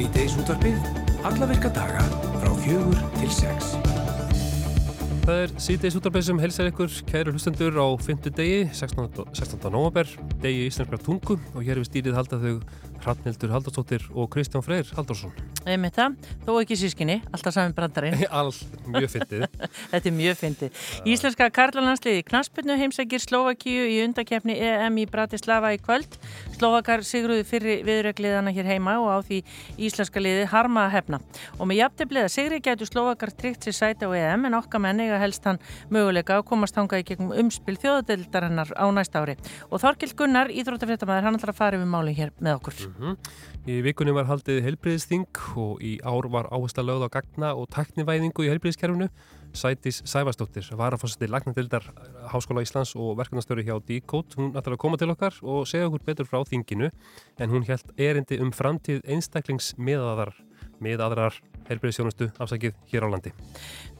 Sýteis útvarfið, alla virka daga frá fjögur til sex. Það er síðdeis útarbið sem helsar ykkur kæru hlustendur á 5. degi, 16. 16. november, degi íslenskra tungu og hér við stýrið halda þau Hrafnildur Haldarsdóttir og Kristján Freyr Haldarsson. Einmitt það, þó ekki sískinni, alltaf saman brandarinn. All mjög fyndið. Þetta er mjög fyndið. Íslenska karlalandsliði Knaspinu heimsækir Slovakíu í undakefni EM í Bratislava í kvöld. Slovakar sigruði fyrir viðrögliðana hér heima og á því íslenska liði harma að hefna. Og með jafntebliða sigri gætu Slovakar tryggt sér sæti á EM en okkar menn eiga helst hann möguleika að komast hangað í gegnum umspil þjóðadeildarinnar á næsta ári. Og Þorkild Gunnar, íþróttafréttamaður, hann ætlar að fara við máli hér með okkur. Mm -hmm. Í vikunni var haldið heilbriðsþing og í ár var áhersla lögð á gagna og taknivæðingu í heilbriðskerfunu. Sætis Sæfastóttir var að fórsætti lagnandildar Háskóla Íslands og verkefnastöru hjá D-Code. Hún ætlar að koma til okkar og segja okkur betur frá þinginu en hún held erindi um framtíð einstaklingsmiðaðar miðaðrar helbriðsjónustu afsakið hér á landi.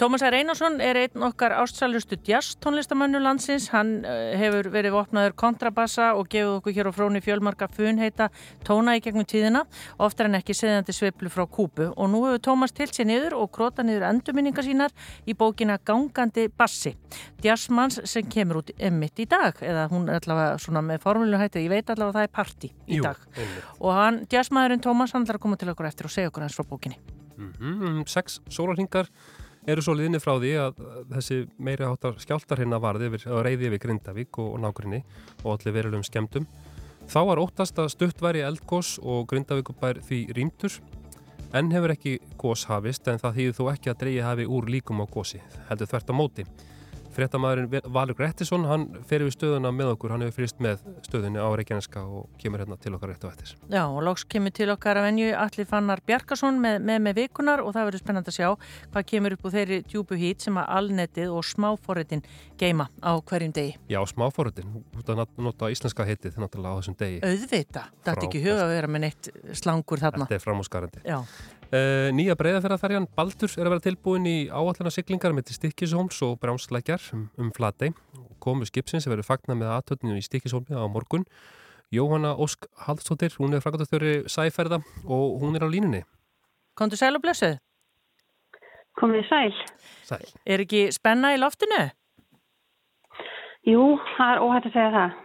Tómas R. Einarsson er einn okkar ástsalustu jazz tónlistamannu landsins. Hann uh, hefur verið vopnaður kontrabassa og gefið okkur hér á fróni fjölmarka funheita tóna í gegnum tíðina, oftar en ekki seðandi sveiplu frá kúpu. Og nú hefur Tómas til sér niður og krota niður endurminningar sínar í bókina Gangandi bassi. Jazzmanns sem kemur út emitt í dag, eða hún er allavega svona með formúlu hætti, ég veit allavega það er parti í Jú, dag. einmitt. Og hann, jazzmaðurinn Tómas, hann ætlar að koma til okkur eftir og segja okkur hans frá bókinni. Mm -hmm. Seks sólarhingar eru svo liðinni frá því að þessi meiri áttar skjáltar hérna varði að reyði yfir Grindavík og, nákvæmni og allir verulegum skemmtum. Þá var óttast að stutt væri eldgós og Grindavíkubær því rýmtur. Enn hefur ekki gós hafist en það þýðir þó ekki að dreyja hafi úr líkum á gósi, heldur þvert á móti. Fréttamaðurinn Valur Grettisson, hann fer við stöðuna með okkur, hann hefur fyrst með stöðunni á Reykjaneska og kemur hérna til okkar rétt á eftir. Já, og loks kemur til okkar að venju Alli Fannar Bjarkason með, með með vikunar og það verður spennand að sjá hvað kemur upp úr þeirri djúbu hít sem að alnetið og smáforritin geima á hverjum degi. Já, smáforritin, út að nota íslenska heitið náttúrulega á þessum degi. Auðvita, þetta er ekki huga að vera með neitt slangur þarna. Þetta er framúskarandi. Uh, nýja breyðaferðarferjan Baldur er að vera tilbúin í áallina siglingar með til Stikkishólms og Brjánslækjar um, um Flatey. Komu skipsins sem verður fagna með aðtötninu í Stikkishólmi á morgun. Jóhanna Ósk Haldstóttir, hún er frækvæmtastjóri sæferða og hún er á línunni. komdu sæl og blessuð. Komið sæl. Sæl. Er ekki spenna í loftinu? Jú, það er óhætt að segja það.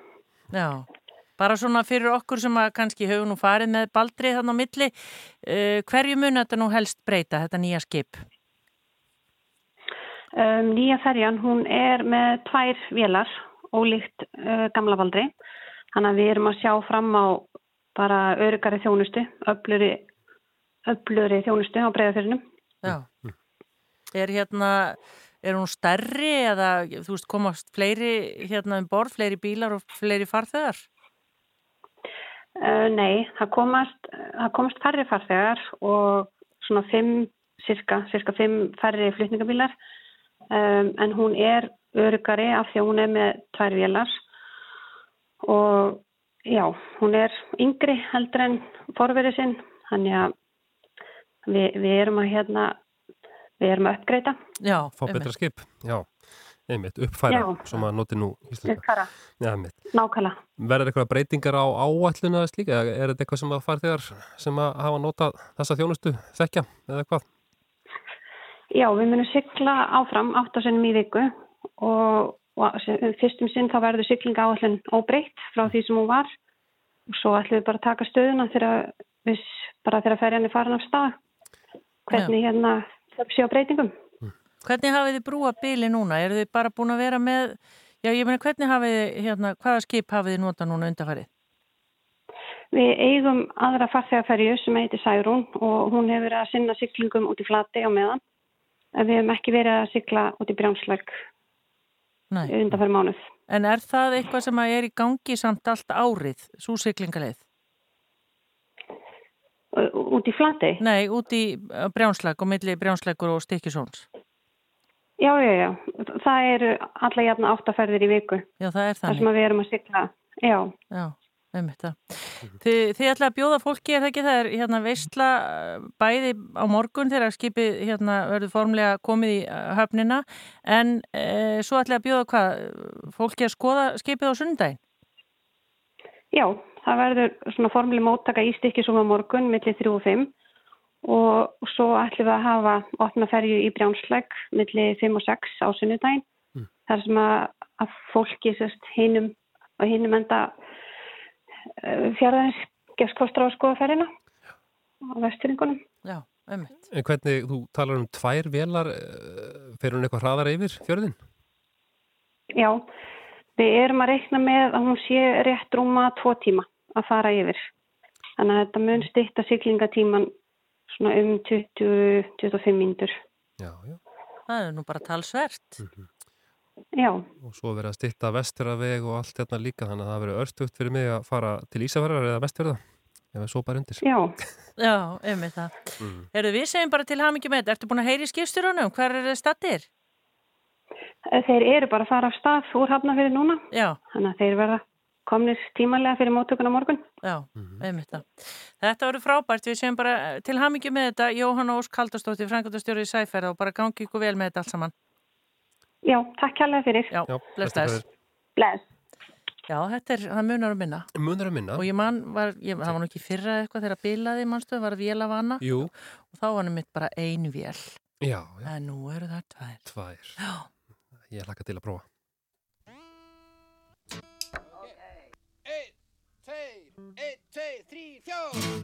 Já, bara svona fyrir okkur sem að kannski höfum nú farið með baldri þannig á milli, uh, hverju mun þetta nú helst breyta, þetta nýja skip? Um, nýja ferjan, hún er með tvær vélar, ólíkt uh, gamla valdri. Þannig að við erum að sjá fram á bara örugari þjónustu, öfluri, öfluri þjónustu á breyðafyrinu. Já. Er hérna, er hún stærri eða, þú veist, komast fleiri hérna um borð, fleiri bílar og fleiri farþegar? Uh, nei, það komast, það komast færri farþegar og svona fimm, cirka, cirka fimm færri flutningabílar. Um, en hún er örugari af því að hún er með tvær vélar og já, hún er yngri heldur en forverið sinn. Þannig að við, við erum að hérna, við erum að uppgreita. Já, Fá betra skip. Já, einmitt, uppfæra, Já. sem að noti nú. Uppfæra, Já, nákvæmlega. Verður eitthvað breytingar á áallinu eða slíka? Eða Er þetta eitthvað sem að farþegar sem að hafa notað þessa þjónustu þekkja eða hvað? Já, við munum sigla áfram áttasunum í viku og, og sem- fyrstum sinn þá verður siglinga áallin óbreytt frá því sem hún var og svo ætlum við bara að taka stöðuna þegar við bara þegar ferjan er farin af stað hvernig hérna það sé á breytingum. Hvernig hafið þið brúa bíli núna? Eru þið bara búin að vera með, já ég meina hvernig hafið þið, hérna, hvaða skip hafið þið nota núna undarfarið? Við eigum aðra farþegarferju sem heitir Særún og hún hefur verið að sinna siglingum út í flati á meðan. Við hefum ekki verið að sigla út í brjánslæk Nei. undanfæri mánuð. En er það eitthvað sem er í gangi samt allt árið, svo siglingaleið? Ú- Út í flati? Nei, út í brjánslæk og milli brjánslækur og stikkisóns. Já, já, já. Það eru alla jafna áttaferðir í viku. Já, það er sem þannig. að við erum að sigla. Já, Já, einmitt það. Þið, þið ætla að bjóða fólki, er það ekki það er hérna veistla bæði á morgun þegar skipið hérna verður formlega komið í eh, höfnina en e, svo ætla að bjóða hvað, fólki að skoða skipið á sundaginn? já, það verður svona formli móttaka í stykkisum á morgun millir 3 og 5 og svo ætlum við að hafa opna ferju í Brjánslæk millir 5 og 6 á sunnudaginn mm. þar sem að, að fólki hinnum og hinnum enda fjárðarins gefst kostur á að skoða ferjina á vesturingunum. Já. En hvernig, þú talar um tvær velar, fer hún eitthvað hraðar yfir fjörðin? Já, við erum að reikna með að hún sé rétt rúma tvo tíma að fara yfir. Þannig að þetta mun stitta syklingatíman svona um 20-25 mínutur. Já, já. Það er nú bara talsvert. Mm -hmm. Já. Og svo verið að stitta vesturraveg og allt þetta líka, þannig að það verið örstugt fyrir mig að fara til Ísafjörðar eða vesturða, ef það svo bara undir. Já. Já, um með það. Mm. Erðu við segjum bara til hamingi með þetta, ertu búin að heyri skipstjórunum, hver er það stattir? Þeir eru bara að fara af stað úr hafnafyrir núna. Já. Þannig að þeir verða komnir tímanlega fyrir móttökuna morgun. Já, -hmm. einmitt það. Þetta voru frábært, við séum bara til hamingi með þetta, Jóhanna Ós Kaldastóttir, Frankundastjóri í Sæferð og bara gangi ykkur vel með þetta allt saman. Já, takk kærlega fyrir. Já, bless þess. Bless. Já, þetta er, það munar um minna. Munar um minna. Og ég man, var, ég, það var nú ekki fyrra eitthvað þegar bilaði mannstöð, var vél af hana. Jú. Og þá var hann mitt bara ein vél. Já, já. En nú eru það tvær. Tvær. Já. Ég hlaka til að prófa. Oh!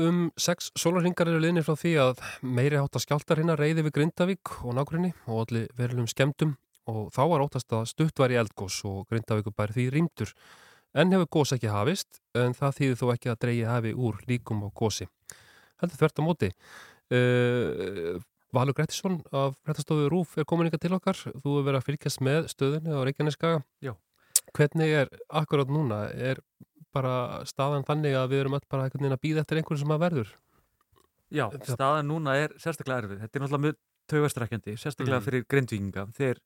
Um sex sólarhingar eru liðnir frá því að meiri hátta skjáltar hérna reyði við Grindavík og nákvæmni og allir verilum skemmtum og þá var óttast að stutt var í eldgós og Grindavíku bæri því rýmdur. En hefur gós ekki hafist, en það þýðir þó ekki að dreyja hafi úr líkum á gósi. Heldur þvert á móti. Uh, Valur Grettisson af Frettastofu Rúf er komin ykkar til okkar. Þú hefur verið að fylgjast með stöðunni á Reykjaneskaga. Já. Hvernig er akkurát núna? Er bara staðan þannig að við erum öll bara einhvern veginn að býða eftir einhverju sem að verður? Já, Það- staðan núna er sérstaklega erfið. Þetta er náttúrulega mjög taugastrækjandi, sérstaklega Mhm. fyrir grindvíkinga. Þeir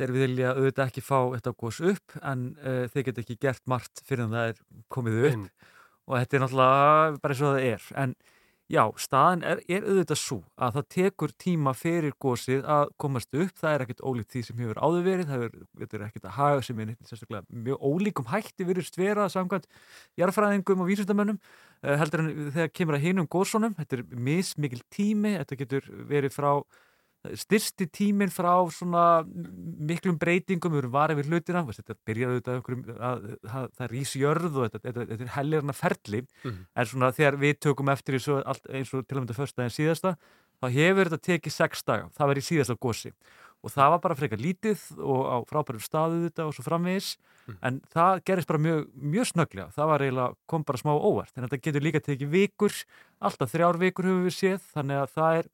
þeir vilja auðvitað ekki fá þetta gos upp en uh, þeir geta ekki gert margt fyrir en það er komið upp Ein, og þetta er náttúrulega bara eins og það er en já, staðan er, er auðvitað svo að það tekur tíma fyrir gósið að komast upp, það er ekkert ólíkt því sem hefur áður verið, það er, er ekkert að haga sem er sérstaklega mjög ólíkum hætti virðist vera samkvæmt jarðfræðingum og vísundamönnum uh, heldur en þegar kemur að hinum gósunum, þetta er mismikil tími, þetta getur verið frá styrsti tíminn frá svona miklum breytingum, við erum varið við hlutina þetta byrjaði auðvitað að, það rís jörð og þetta, þetta, þetta er hellirna ferli, Mhm. en svona þegar við tökum eftir allt, eins og til að mynda förstæðin síðasta, þá hefur þetta tekið sex daga, það var í síðasta gósi og það var bara frekar lítið og á frábærum staðu þetta og svo framvegis. En það gerist bara mjög, mjög snögglega. Það var eiginlega, kom bara smá óvart. En þetta getur líka tekið vikur. Alltaf þrjár vikur höfum við séð. Þannig að það er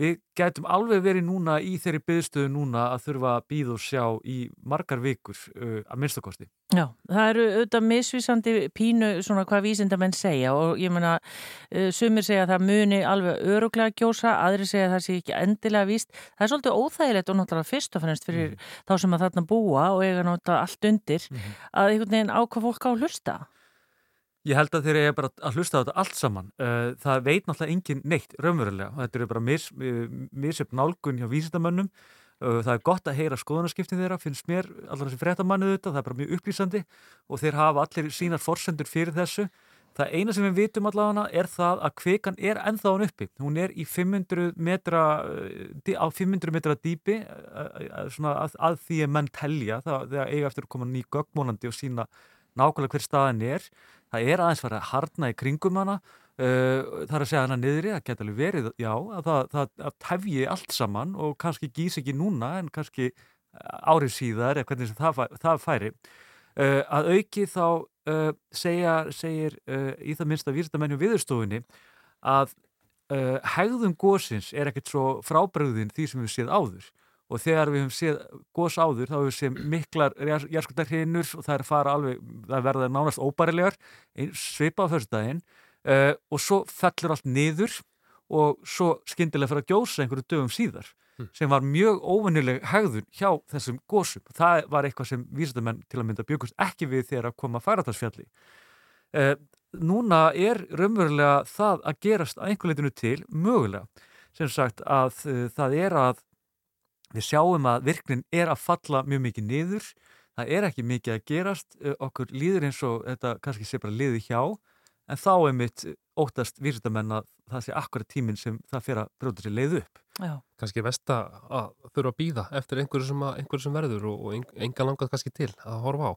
við gætum alveg verið núna í þeirri byðstöðu núna að þurfa að býða og sjá í margar vikur uh, að minnstakosti. Já, það eru auðvitað misvísandi pínu svona hvað vísindamenn segja og ég meina uh, sumir segja að það muni alveg öruglega gjósa, aðri segja að það sé ekki endilega víst. Það er svolítið óþægilegt og náttúrulega fyrst og fremst fyrir þá sem að þarna búa og eiga náttúrulega allt undir að einhvern veginn ákvað fólk á að hlusta. Ég held að þeir eru bara að hlusta á þetta allt saman. Uh, það veit náttúrulega engin neitt raunverulega. Þetta eru bara mis, misjöfn nálgun hjá vísindamönnum. Uh, það er gott að heyra skoðunarskiptin þeirra, finnst mér allar þessi fréttamannu þetta, það er bara mjög upplýsandi og þeir hafa allir sínar forsendur fyrir þessu. Það eina sem við vitum allavega er það að kvikan er ennþá hann uppi. Hún er í 500 metra, á 500 metra dýpi að, að því að menn telja það, eiga eftir að koma ný gögmónandi og sína nákvæmlega hver staðin er. Það er aðeins farið að harna í kringum hana, uh, það er að segja hana niðri, það geta alveg verið, já, að það, það að tefji allt saman og kannski gís ekki núna en kannski árið síðar eða hvernig það, það færi. Uh, að auki þá uh, segja, segir í það minnst að výrstamennu viðurstofunni að hegðum gósins er ekkert svo frábröðin því sem við séð áður og þegar við hefum séð gós áður þá hefum við séð miklar jærskuldarhinur og það er fara alveg, það verða nánast óbærilegar, svipa á fyrstdægin uh, og svo fellur allt niður og svo skyndilega fyrir að gjósa einhverju dögum síðar mm. sem var mjög óvennileg hegðun hjá þessum gósum. Það var eitthvað sem vísendamenn til að mynda byggust ekki við þegar að koma að færatalsfjalli. Uh, núna er raunverulega það að gerast að einhver leitinu til mögulega. Sem sagt að uh, það er að Við sjáum að virknin er að falla mjög mikið niður, það er ekki mikið að gerast, okkur líður eins og þetta kannski sé bara liði hjá, en þá er mitt óttast vísitamenn að það sé akkurat tíminn sem það fyrir að brjóta sér leið upp. Já. Kannski vest að þurfa að býða eftir einhverju sem, einhverju sem verður og, og enga langað kannski til að horfa á.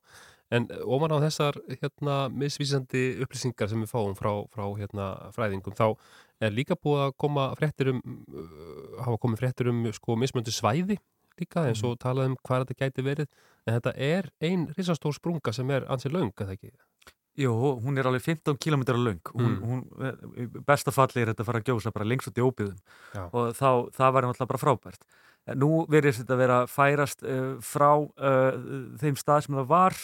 En ofan á þessar hérna, misvísandi upplýsingar sem við fáum frá, frá hérna, fræðingum, þá er líka búið að koma fréttir um, uh, hafa komið fréttir um sko mismöndu svæði líka eins og talað um hvað þetta gæti verið, en þetta er ein risastór sprunga sem er ansið laung, að það ekki? Jú, hún er alveg 15 km laung, hún, mm. hún bestafalli er þetta að fara að gjósa bara lengst út í óbyðum Já. og þá, það var náttúrulega bara frábært. Nú verðist þetta að vera færast uh, frá uh, þeim stað sem það var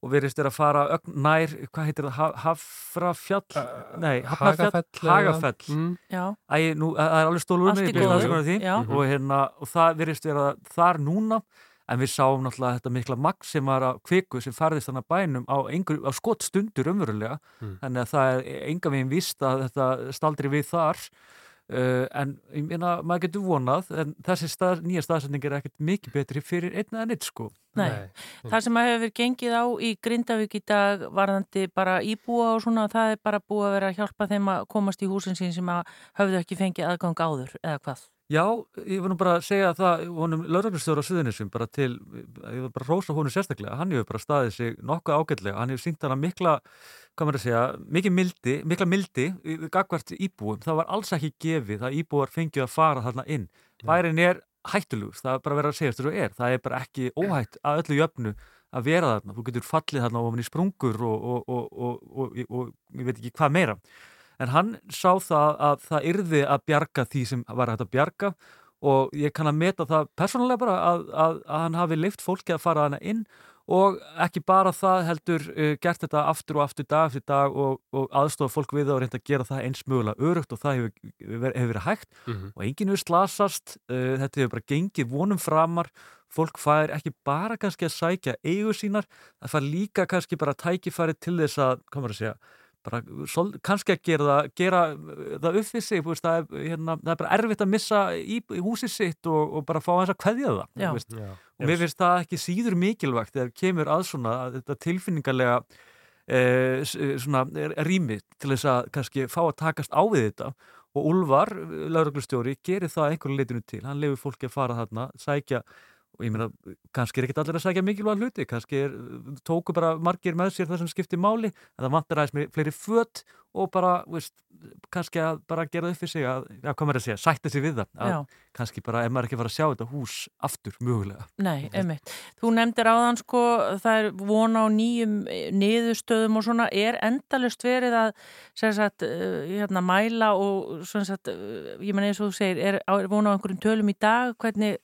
og verðist þetta að fara nær, hvað heitir það, Hafrafjall? Uh, Nei, Hafnafjall. Hagafell. Mm. Æ, nú, það er alveg stólur með því og, hérna, og það verðist vera þar núna en við sáum náttúrulega þetta mikla magn sem var að kviku sem farðist þannig bænum á, á skott stundur umverulega mm. þannig að það er enga veginn vist að þetta staldri við þar Uh, en ég meina, maður getur vonað en þessi stað, nýja staðsending er ekkert mikið betri fyrir einn eða neitt sko Nei, Nei. það sem að hefur gengið á í Grindavík í dag varðandi bara íbúa og svona, það er bara búið að vera að hjálpa þeim að komast í húsin sín sem að höfðu ekki fengið aðgang áður eða hvað? Já, ég nú bara að segja það honum lauraglustöður á Suðunisum bara til, ég var bara að rosa honum sérstaklega. Hann hefur bara staðið sig nokkuð ágætlega. Hann hefur sínt hana mikla, hvað maður að segja mikið mildi, mikla mildi gagvart íbúum, það var alls ekki gefið að íbúar fengið að fara þarna inn. Bærin er hættulegus, það er bara verið að segja þetta er, það er bara ekki óhætt að öllu jöfnu að vera þarna, þú getur fallið þarna ofan í sprungur og, og, og, og ég veit ekki hvað meira en hann sá það að það yrði að bjarga því sem var hægt að bjarga og ég kann að meta það persónulega bara að, að, að hann hafi leift fólki að fara hana inn og ekki bara það heldur uh, gert þetta aftur og aftur dag eftir dag og, og aðstofa fólk við og reynda að gera það eins mögulega örugt og það hefur, verið hægt mm -hmm. og enginn hefur slasast, uh, þetta hefur bara gengið vonum framar fólk fær ekki bara kannski að sækja eigu sínar, það fær líka kannski bara tækifæri til þess að, hvað maður að segja, bara sol, kannski að gera það, gera það upp við sig, veist, það, er, hérna, það er bara erfitt að missa í, í húsið sitt og, og bara fá hans að kveðja það. Já. veist. Já. Og mér finnst það ekki síður mikilvægt þegar kemur að svona að þetta tilfinningarlega eh, s- svona rými til þess að kannski fá að takast á við þetta og Úlfar, lauruglustjóri, gerir það einhverju leitinu til, hann lefur fólki að fara þarna, sækja og ég meina, kannski er ekkert allir að sækja mikilvæg hluti, kannski er, tóku bara margir með sér það sem skiptir máli en það vantar aðeins með fleiri fött og bara, veist, kannski að bara gera upp fyrir sig að, já, hvað maður að segja, sætta sig við það, að kannski bara ef maður ekki fara að sjá þetta hús aftur mögulega. Nei, einmitt. Þú nefndir áðan sko, það er vona á nýjum eh, niðurstöðum og svona, er endalust verið að sem sagt, uh, hérna, mæla og sem sagt, uh, ég menn eins og þú segir, er, er vona á einhverjum tölum í dag, hvernig,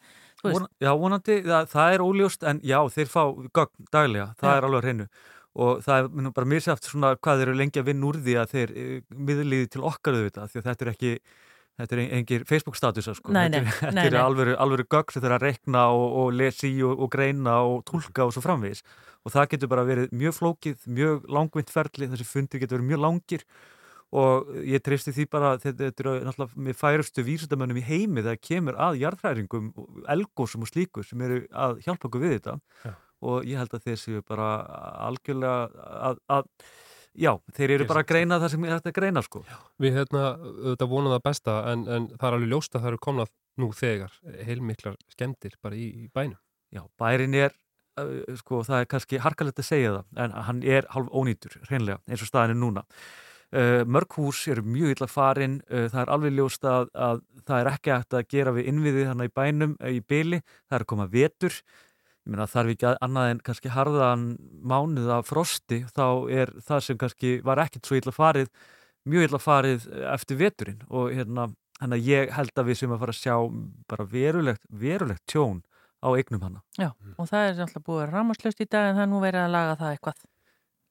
Von, já, vonandi, það, það er óljóst en já, þeir fá gögn daglega, það Já. er alveg hreinu. Og það er bara misjaft svona hvað þeir eru lengi að vinna úr því að þeir eh, miðliði til okkar auðvitað því að þetta er ekki Þetta er en- engir Facebook statusa sko. Nei, nei, þetta er, er alvöru, alvöru gögn sem þeir að rekna og, og lesi og, og greina og tólka og svo framvegis. Og það getur bara verið mjög flókið, mjög langvind ferli, þessi fundir getur verið mjög langir og ég treysti því bara að þetta, þetta er náttúrulega með færustu vísindamönnum í heimi þegar kemur að jarðhræringum, elgósum og slíku sem eru að hjálpa okkur við þetta Já. og ég held að þeir séu bara algjörlega að, að já, þeir eru bara að greina það sem er hægt að greina sko. Við hérna, vonum það besta en, en það er alveg ljóst að það eru komnað nú þegar heilmiklar skemmtir bara í, í bænum. Já, bærin er, uh, sko, það er kannski harkalegt að segja það, en hann er halv ónýtur, hreinlega, eins og staðin er núna. Uh, mörg hús eru mjög illa farin, uh, það er alveg ljóst að, að það er ekki hægt að gera við innviðið hann í bænum, uh, í byli, það er að koma vetur, ég meina þarf ekki að- annað en kannski harðan mánuð af frosti, þá er það sem kannski var ekkit svo illa farið, mjög illa farið eftir veturinn. Og hérna, þannig að ég held að við sem að fara að sjá bara verulegt, verulegt tjón á eignum hana. já, og það er alltaf búið að rámaslust í dag en það er nú verið að laga það eitthvað.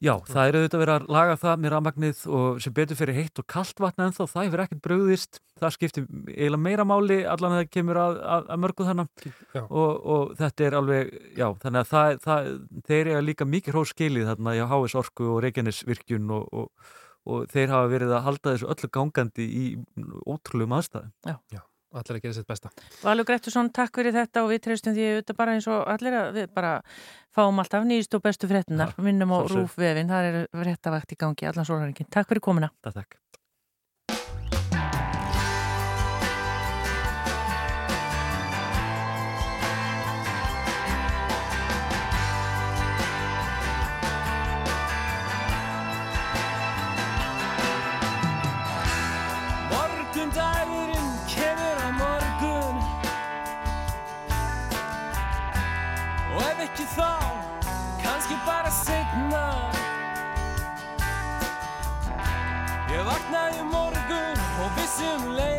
Já, það er auðvitað verið að laga það með rafmagnið og sem betur fyrir heitt og kalt vatna en þá það hefur ekkert brugðist. Það skiptir eiginlega meira máli allan að það kemur að, að, að mörgu þannig Já. og, og þetta er alveg já, þannig að það, það, þeir eru líka mikið hróskilið þarna hjá HS Orku og Reykjanesvirkjun og, og, og þeir hafa verið að halda þessu öllu gangandi í ótrúlegum aðstæðum Allir að gera sitt besta. Valur Grettusson, takk fyrir þetta og við treystum því auðvitað bara eins og allir að við bara fáum alltaf nýjist og bestu fréttinar, Já, minnum á rúfvefin, það er fréttavakt í gangi allan sólhæringin. Takk fyrir komuna. Það þekk Ég vaknaði morgun og vissi um leið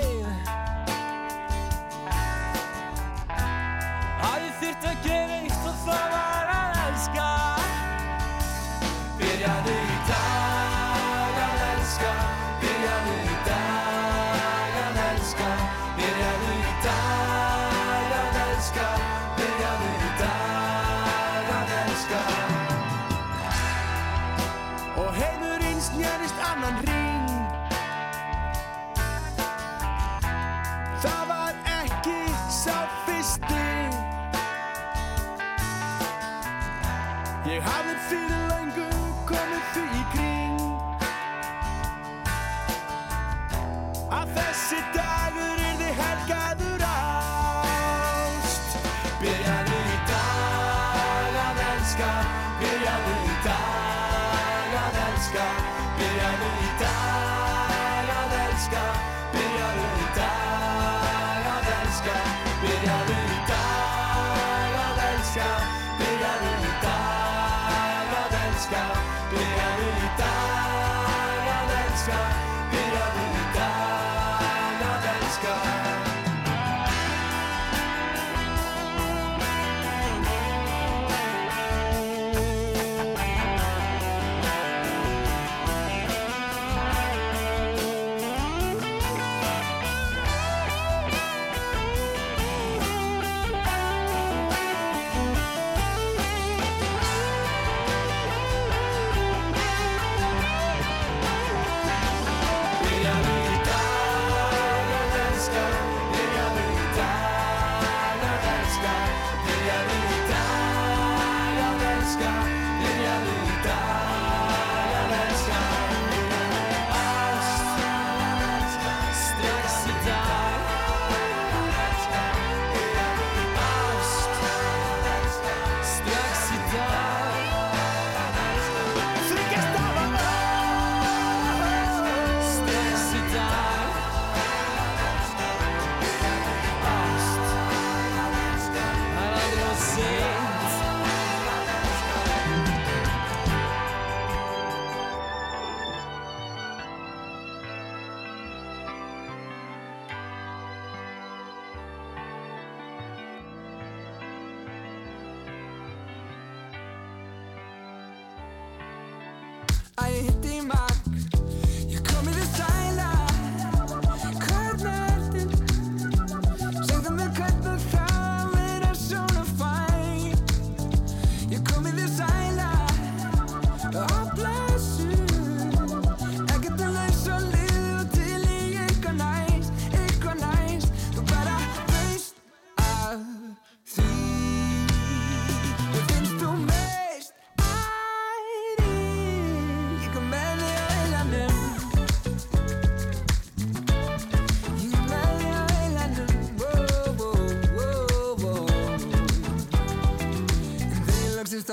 sky.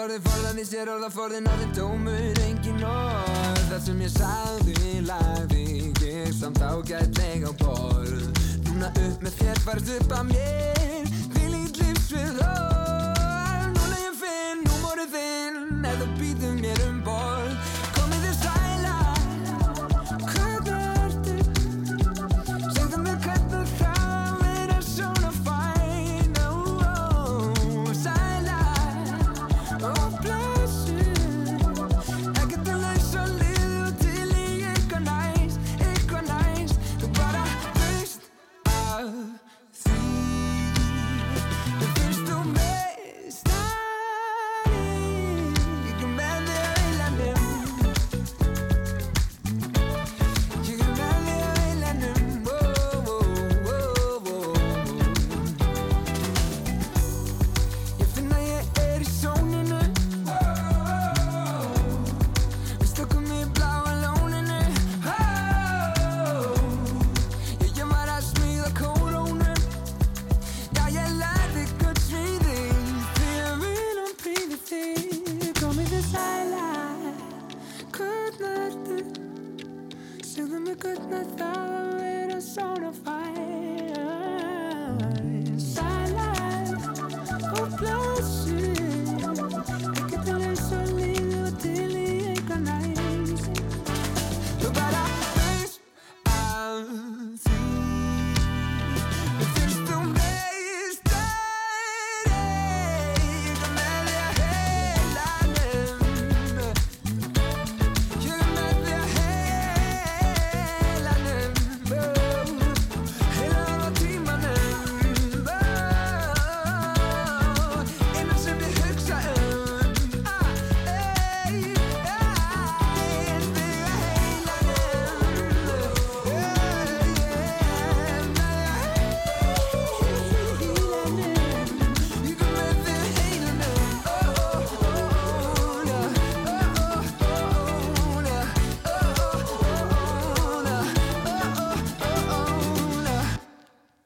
Orðið forðan í sér orðaforðin orðin tómur engin orð. Það sem ég sagði lagði ég samt ágætlega á borð. Núna upp með þér farð upp að mér Hvílít lífsvið orð. Núna ég finn númórið þinn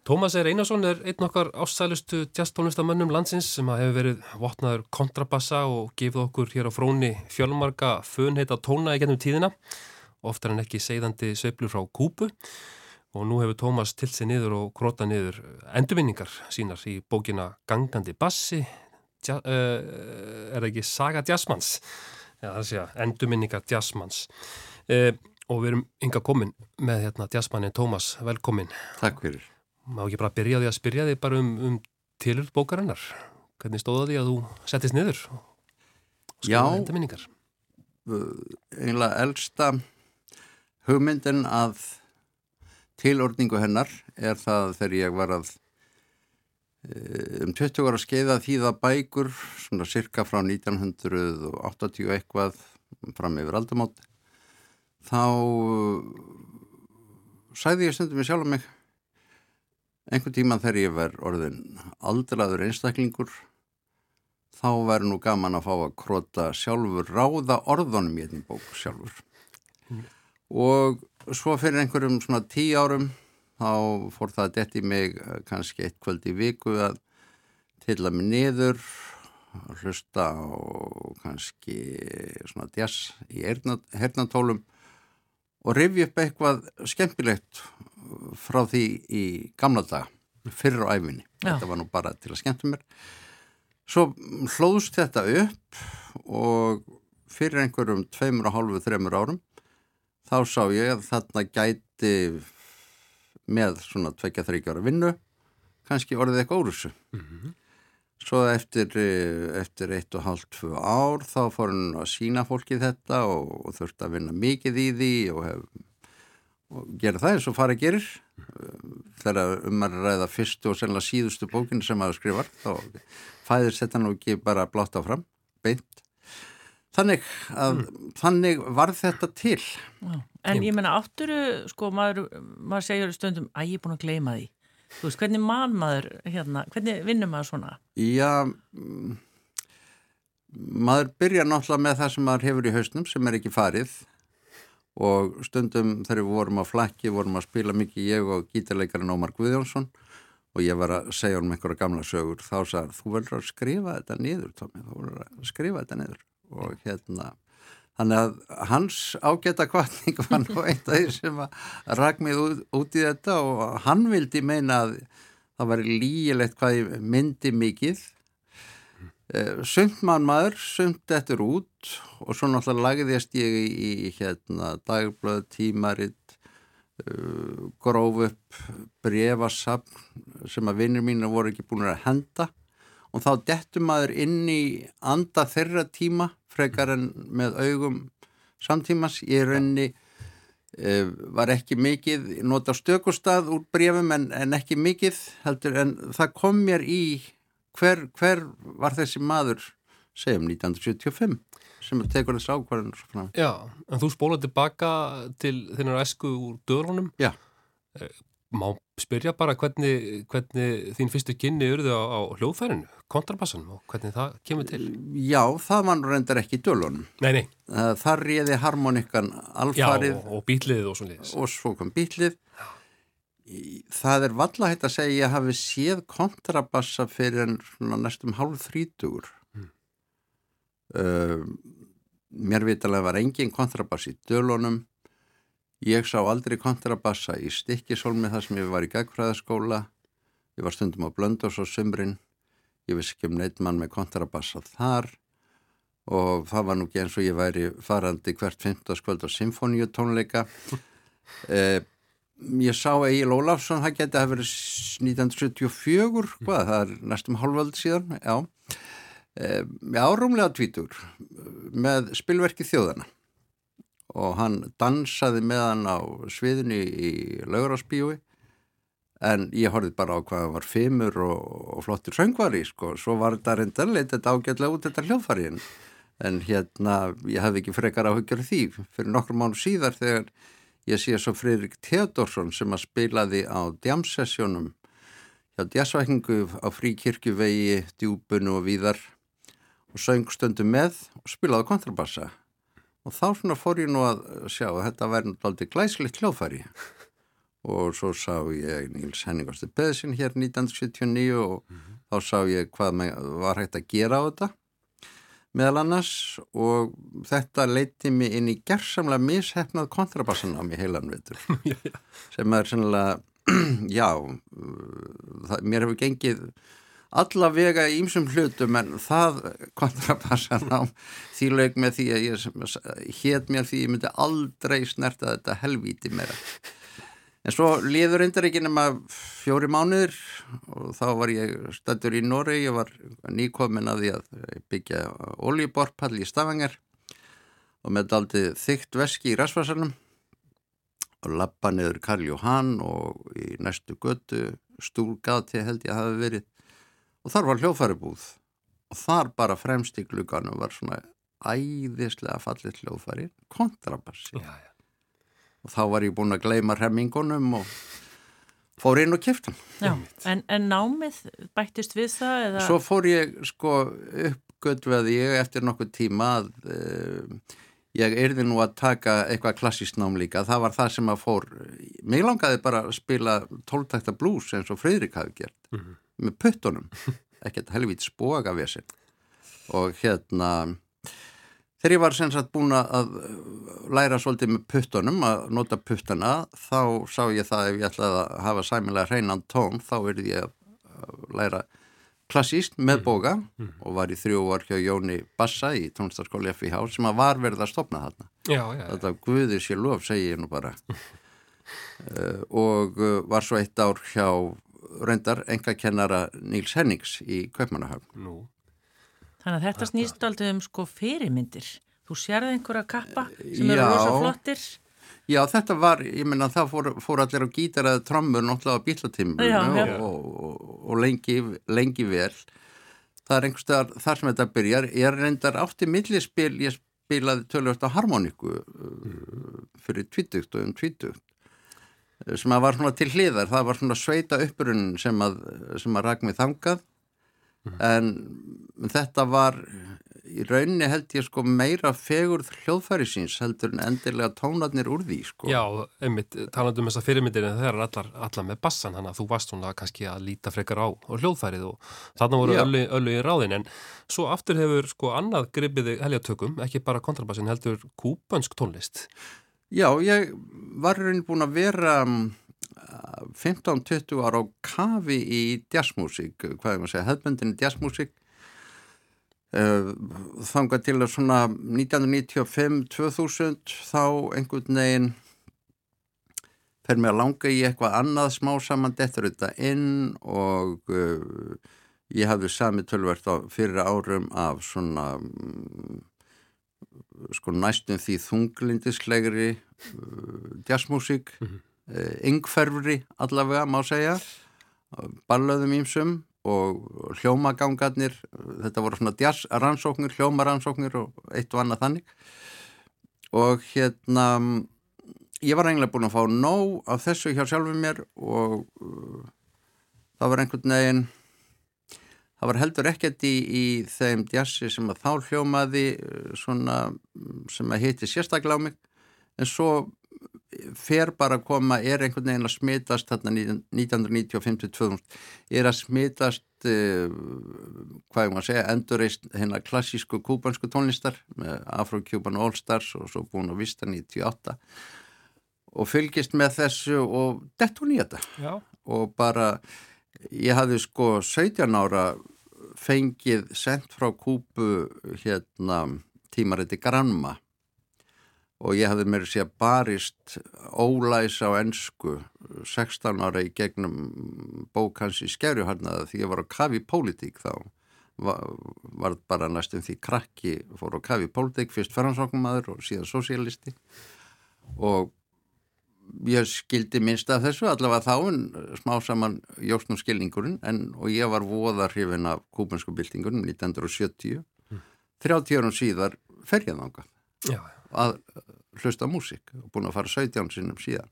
Tómas er Einarsson er einn okkar ástsælustu jazztónlistamönnum landsins sem hefur verið vopnaður kontrabassa og gefið okkur hér á fróni fjölmarga funheita tóna í gennum tíðina oftar en ekki segðandi sveiflur frá Kúpu. Og nú hefur Tómas tilt sig niður og króta niður endurvinningar sínar í bókina Gangandi bassi ja, uh, er það ekki Saga Jazzmans ja, það sé að endurvinningar Jazzmans uh, og við erum ynga komin með hérna Jazzmannin Tómas, velkomin Takk fyrir. Má ekki bara byrja því að spyrja þig bara um, um tilurð bókarinnar. Hvernig stóða því að þú settist niður? og Já. skrifaðir endurminningar? Einlega elsta hugmyndin að tilordningu hennar er það þegar ég var að eh, um 20 ára skeiða þýða bækur svona cirka frá 1980 eitthvað fram yfir aldamót þá eh, sagði ég stundum mig sjálf um mig einhvern tíma þegar ég var orðin aldraður einstaklingur þá væri nú gaman að fá að krota sjálfur, ráða orðunum í einnig bók sjálfur. Og svo fyrir einhverjum svona tíu árum þá fór það að detti mig eh, kannski eitt kvöld í viku að tilla mig niður, að hlusta og kannski svona djass í hernatólum og rifja upp eitthvað skemmtilegt frá því í gamla daga, fyrir á æfinni. Þetta var nú bara til að skemmta mér. Svo hlóðst þetta upp og fyrir einhverjum tveimur og hálfu, þreimur árum þá sá ég að þarna gæti með svona tvekja þryggjára vinnu kannski orðið eitthvað úr þessu. Svo eftir, eh, eftir eitt og hálft tvö ár þá fór hann að sína fólki þetta og, og þurfti að vinna mikið í því og, hef, og gera það eins og fara gerir. Þegar um að ræða fyrstu og sennilega síðustu bókinu sem maður skrifar þá fæðir þetta nú ekki bara blátt áfram, beint. Þannig, að, þannig var þetta til. En ég menna átturu, sko, maður, maður segir stundum að ég er búin að gleyma því. Þú veist, hvernig mann maður, hérna, hvernig vinnur maður svona? Já, mm, maður byrja náttúrulega með það sem maður hefur í hausnum sem er ekki farið og stundum þegar við vorum á flakki vorum að spila mikið ég og gítarleikarinn Ómar Guðjónsson og ég var að segja um einhverja gamla sögur þá sagði þú verður að skrifa þetta niður Tómi, þú verður að skrifa þetta niður og hérna Þannig að hans ágæta kvartning var nú eitt af því sem að rak mig út, út í þetta og hann vildi meina að það var lígilegt hvað ég myndi mikið. Eh, Sumt mann maður, sumt eftir út og svo náttúrulega lagðist ég í, í hérna, dagblöð, tímaritt, uh, gróf upp brefasapn sem að vinnir mínu voru ekki búin að henda og þá dettum maður inn í anda þeirra tíma frekar en með augum samtímas. Ég rauninni e, var ekki mikið, nota stökustad úr brefum en, en ekki mikið heldur en það kom mér í hver, hver var þessi maður segjum 1975 sem tekur þessi frá. Já, en þú spólaði tilbaka til þinnar esku úr döðlunum. Já. Má spyrja bara hvernig, hvernig þín fyrstu kynni urðu á, á hljóðfærinu, kontrabassanum og hvernig það kemur til? Já, það mann reyndar ekki í dölunum. Nei, nei. Það réði harmonikkan alfarið. Já, og, og bílið og svo liðis. Og svo kom bílið. Það er valla hægt að segja að ég hafi séð kontrabassa fyrir en næstum hálf þrítugur. Mm. Uh, mér vitalega var engin kontrabass í dölunum. Ég sá aldrei kontrabassa í stikkisólmi þar sem ég var í gagfræðaskóla. Ég var stundum á Blöndós og Sumrin. Ég vissi ekki um neitt mann með kontrabassa þar og það var nú ekki eins og ég væri farandi hvert 15. skvöld á symfóniutónleika. Eh, ég sá Egil Ólafsson, það geti að verið 1974, hvað, það er næstum hálföld síðan, já. Eh, já, rúmlega tvítur með spilverki þjóðana og hann dansaði með hann á sviðinu í laugurásbíói en ég horfið bara á hvað hann var fimmur og, og flottur söngvari sko, svo var þetta reyndarleit þetta ágætlega út þetta hljóðfariðin en hérna ég hafði ekki frekar áhugjör því. Fyrir nokkur mánu síðar þegar ég sé svo Fridrik Theodorsson sem að spilaði á djamsessjónum hjá djasvækningu á fríkirkjuvegi, djúbunu og víðar og söng stundum með og spilaði kontrabassa. Og þá svona fór ég nú að sjá að þetta væri náttúrulega glæsleitt hljóðfæri. Og svo sá ég Níls Henningarstur Beðsinn hér 1979 og mm -hmm. þá sá ég hvað var hægt að gera á þetta meðal annars og þetta leiti mig inn í gerðsamlega mishefnað kontrabassan á mig heilan veitur sem er sannlega já það, mér hefur gengið allavega í ýmsum hlutum en það kontrabassan á því lög með því að ég hétt mér því ég myndi aldrei snerta þetta helvíti meira en svo liður reyndar ekki nema fjóri mánuður og þá var ég stættur í Nóri ég var nýkomin að því að byggja oljuborpall í Stafangar og með daldi þygt veski í Rasvarsalum og lappa niður Karl Jóhann og í næstu götu stúlgati held ég að hafi verið. Og þar var hljóðfæribúð. Og þar bara fremst í glugganum var svona æðislega fallit hljóðfæri kontrabassi já, já. Og þá var ég búin að gleima remmingunum og fór inn og kæftan en, en námið bættist við það? Eða? Svo fór ég sko uppgötveði ég eftir nokkuð tíma að uh, ég erði nú að taka eitthvað klassískt nám líka. Það var það sem að fór mig langaði bara að spila tóltakta blues eins og Freyrik hafi gert. Mm -hmm með puttunum. Ekkert helvít spoga við sig og hérna þegar ég var sem sagt búin að læra svolítið með puttunum að nota puttuna þá sá ég það ef ég ætlaði að hafa sæmilega hreinan tón þá verði ég að læra klassíst með boga mm. og var í þrjú ár hjá Jóni Bassa í tónstaskóli FIH sem að var verið að stopna þarna já, já, já. þetta guðir sér lof segi ég nú bara uh, og uh, var svo eitt ár hjá reyndar enga kennara Níls Hennings í Kaupmannahöfn. Nú, Þannig að þetta snýst aldrei um sko fyrirmyndir. Þú sérði einhverja kappa sem eru rosa flottir. Já, þetta var, ég menna, það fór, fór allir á gítar eða trommur náttúrulega á bílatíminu og, og, og lengi, lengi vel. Það er einhverstaðar þar sem þetta byrjar. Ég reyndar átti millispil, ég spilaði tölvöld á harmoníku uh, fyrir tvítugt og um tvítugt sem að var svona til hliðar, það var svona sveita uppurinn sem að, að rak mig þangað en þetta var í rauninni held ég sko meira fegurð hljóðfæri síns heldur en endilega tónarnir úr því sko. já, einmitt, talandi um þessa fyrirmyndir en það er allar, allar með bassan þannig að þú varst svona kannski að líta frekar á og hljóðfærið og þarna voru öllu, öllu í ráðin en svo aftur hefur sko annað gripiði heljatökum, ekki bara kontrabassin heldur kúbansk tónlist Já, ég var rauninni búin að vera mm, 15-20 ára á kafi í jazzmúsík, hvað er maður að segja, hefðbundinni jazzmúsík uh, þangað til að svona 1995-2000 þá einhvern veginn fer mér að langa í eitthvað annað smá saman dettur þetta inn og uh, ég hafði sami tölvert á fyrir árum af svona mm, sko næstum því þunglindislegri uh, jazzmúsík mm yngferfri allavega má segja. Ballöðum ímsum og hljómagangarnir þetta voru svona jazzrannsóknir hljómaransóknir og eitt og annað þannig. Og hérna ég var eiginlega búin að fá nóg af þessu hjá sjálfum mér og uh, það var einhvern veginn það var heldur ekkert í, í þeim jazzi sem að þá hljómaði uh, svona sem að heiti sérstaklega á mig. En svo fer bara að koma, er einhvern veginn að smitast þarna 1995-2000 er að smitast uh, hvað ég maður að segja endurreist hérna klassísku kúbansku tónlistar með Afro-Cuban All Stars og svo búin að vista 98 og fylgist með þessu og dett hún í þetta Já. og bara ég hafði sko 17 ára fengið sendt frá Kúbu hérna tímariti Granma og ég hafði mér sér barist ólæs á ennsku 16 ára í gegnum bók hans í skefjuharnaða því ég var á kafi pólitík þá. Var, bara næstum því krakki fór á kafi pólitík, fyrst faransóknumadur og síðan sosialisti og ég skildi minnst af þessu allavega þá smá saman jóksnum skilningurinn en, og ég var voða hrifin af kúbensku byltingunum 1970 30 árum síðar fer ég þangað. Já, að hlusta á músík. Og búin að fara 17 sinnum síðan.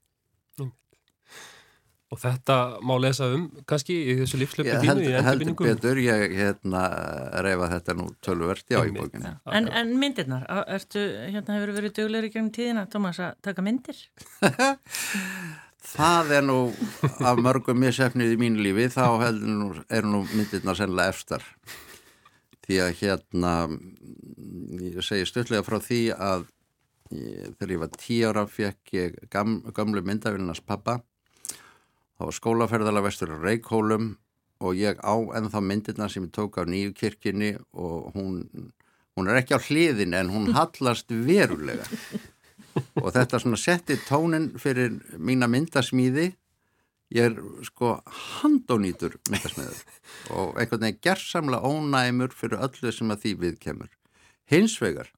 Og þetta má lesa um kannski í þessu lífslöpu Ég þínu held, í heldur betur, ég hérna reyfa þetta nú tölvert já í bókinni. En, en myndirnar, ertu, hérna hefur verið duglegur í gegnum tíðina, Tómas, að taka myndir? Það er nú af mörgum missefnið í mínu lífi þá heldur nú, eru nú myndirna sennilega efstar. Því að hérna ég segi stutlega frá því að þegar ég var tíu ára fekk ég gam, gamlu myndavillinars pappa. Þá var skólaferðalega vestur á Reykjólum og ég á ennþá myndirna sem ég tók af nýju kirkjunni og hún, hún er ekki á hliðin en hún hallast verulega. Og þetta svona setti tónin fyrir mína myndasmíði. Ég er sko handónýtur myndasmiður og einhvern veginn gersamlega ónæmur fyrir öllu sem að því við kemur hins vegar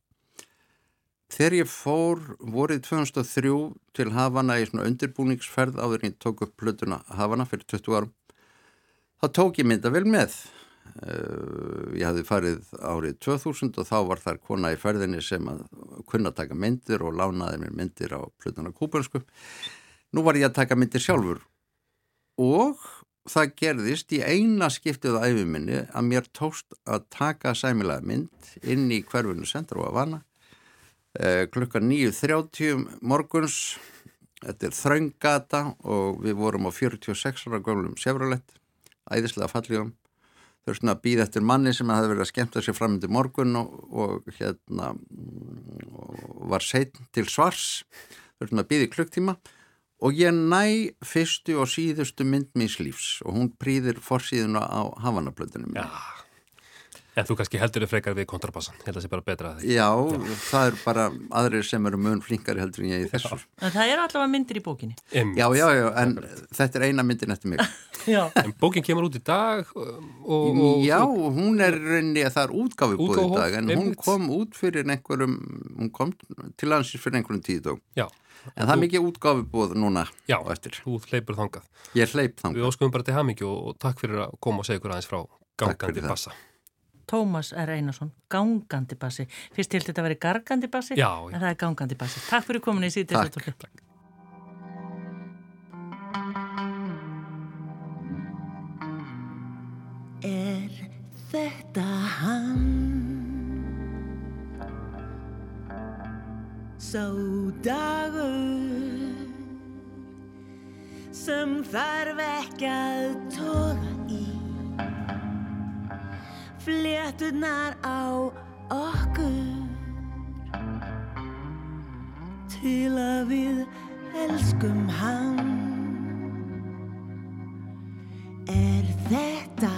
þegar ég fór vorið 2003 til Havana í svona undirbúningsferð áður en ég tók upp plötuna Havana fyrir 20 árum þá tók ég mynda vel með. Uh, ég hafði farið árið 2000 og þá var þar kona í ferðinni sem að kunna taka myndir og lánaði mér myndir á plötuna kúpansku nú var ég að taka myndir sjálfur. Og það gerðist í eina skiptið á æfiminni að mér tókst að taka sæmilega mynd inn í hverfunu Sendra og Havana uh, klukkan 9.30 morguns. Þetta er þröngata og við vorum á 46 ára gömlum Chevrolet æðislega fallegum. Þurftum að býða eftir manni sem hefði verið að skemmta sér fram undir morgun og, og hérna og var seitt til svars. Þurftum að býða í klukktíma. Og ég næ fyrstu og síðustu mynd míns lífs og hún prýðir forsíðuna á Havanablöndunum Já, en þú kannski heldur þið frekar við kontrabassan, ég held að það sé bara betra að því. Já, það er bara aðrir sem eru mun flinkari heldur en ég í þessu. En það eru allavega myndir í bókinni. Einmitt. Já, já, já, en þetta er eina myndin eftir mig. Já, En bókin kemur út í dag um, og, og Já, hún er reyni að það er útgáfi búið í dag en hún kom út fyrir einhverjum hún kom til landsins fyrir einhverjum tíðdóm Já, en það er mikið útgáfi búið núna Já. á eftir. þú hleypur þangað. Ég hleyp Við þangað óskum bara til hamingju og, og takk fyrir að koma og segja ykkur aðeins frá gangandi bassa. Tómas R. Einarsson, gangandi bassi. Fyrst til þetta að vera gargandi bassi, Já, en það er gangandi bassi. Takk fyrir komin í síðan. Takk. Er þetta hann? Sá dagur sem þarf ekki að toga í fléttunar á okkur. Til að við elskum hann. Er þetta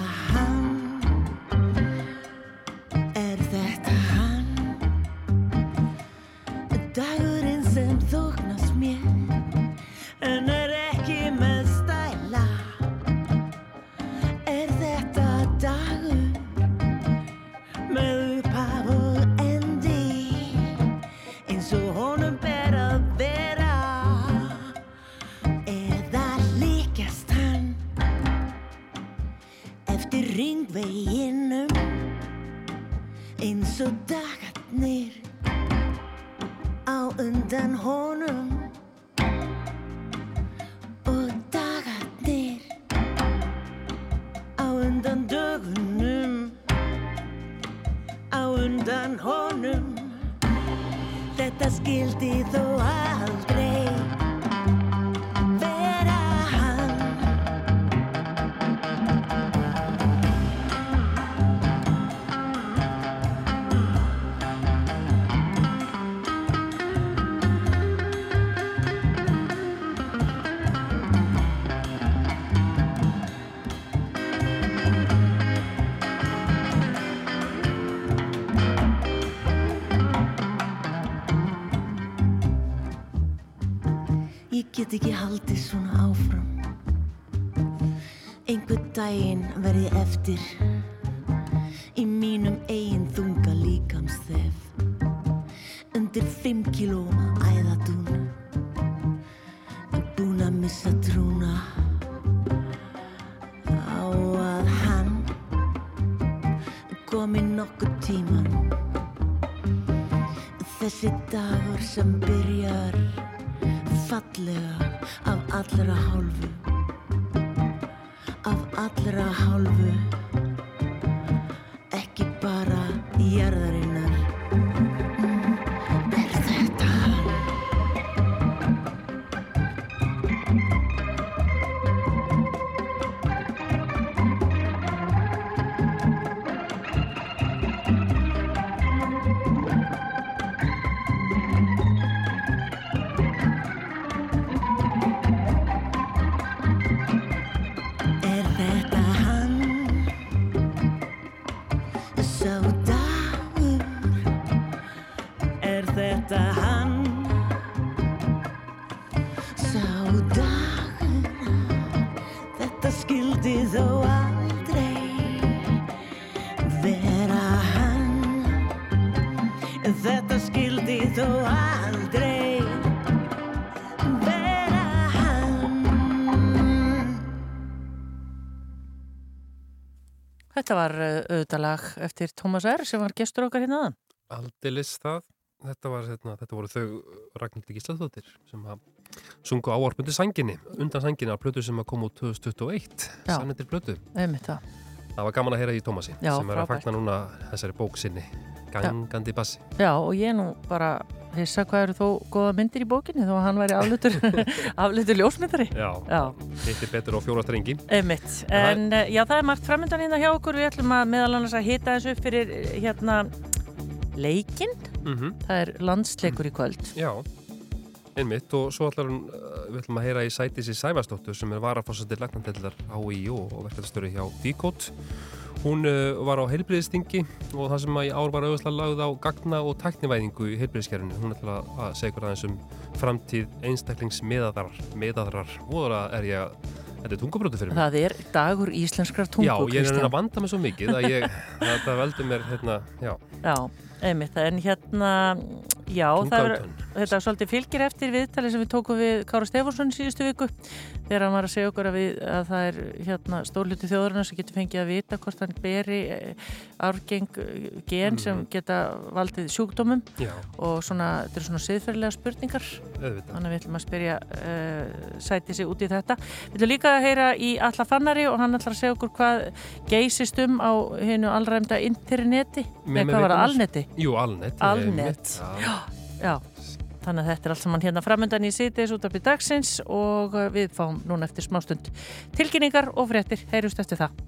get ekki haldið svona áfram. Einhver daginn verð ég eftir auðvitað lag eftir Tómas R. sem var gestur okkar hérna aðan. Aldeilis það. Þetta, var, hérna, þetta voru þau Ragnhildi Gíslaðdóttir sem að sungu áarpundi sanginni, undan sanginni af plötu sem að koma út 2021, Já. sannendir plötu. Einmitt það. Það var gaman að heyra í Tómasi Já, sem er að frábært. fagna núna þessari bók sinni, gangandi bassi. Já, og ég nú bara hissa hvað eru þó góða myndir í bókinni þó að hann væri aflutur, aflutur ljósmyndari. Já, Já. hittir betur á fjóra strengi. Einmitt. En uh, já, það er margt framöndan hérna hjá okkur. Við ætlum að meðal annars að hita þessu upp fyrir eh, hérna leikinn. Mm Það er landsleikur í kvöld. Já, einmitt og svo ætlar hún, uh, við ætlum að heyra í Sætisi Sævarsdóttur sem er varaforsatir lagnandellar HÍ og, og verkefæðstöru hjá Díkót. Hún uh, var á heilbriðistingi og það sem í ár var auðvitað lagð á gagna og tæknivæðingu í heilbriðiskerfinu. Hún ætlar að segja ykkur aðeins um framtíð einstaklingsmiðadrar, miðadrar, voðara er ég að þetta er tungabróti fyrir mig. Það er dagur íslenskrar tungu, Já, ég er að Kristján. vanda mig svo mikið að ég, þetta veldur mér, hérna, já, Já, einmitt, en hérna, já, það er, þetta svolítið fylgir eftir viðtali sem við tókum við Kára Stefánsson síðustu viku þegar hann var að segja okkur að, við, að það er hérna, stórluti þjóðurinn sem getur fengið að vita hvort hann beri arfgeng eh, gen sem geta valdið sjúkdómum Já, og svona, þetta eru svona siðferðilega spurningar auðvitað. þannig að við ætlum að spyrja uh, sæti sig út í þetta. Við ætlum líka að heyra í Alla Fannari og hann ætlar að segja okkur hvað geysist um á hennu allræmda interneti, með hvað var það, alneti? Jú, alnet. Alnet. Já, Já, þannig að þetta er allt saman hérna framöndan í síðdeis út af byrð dagsins og uh, við fáum núna eftir smástund tilkynningar og fréttir, heyrjumst eftir það.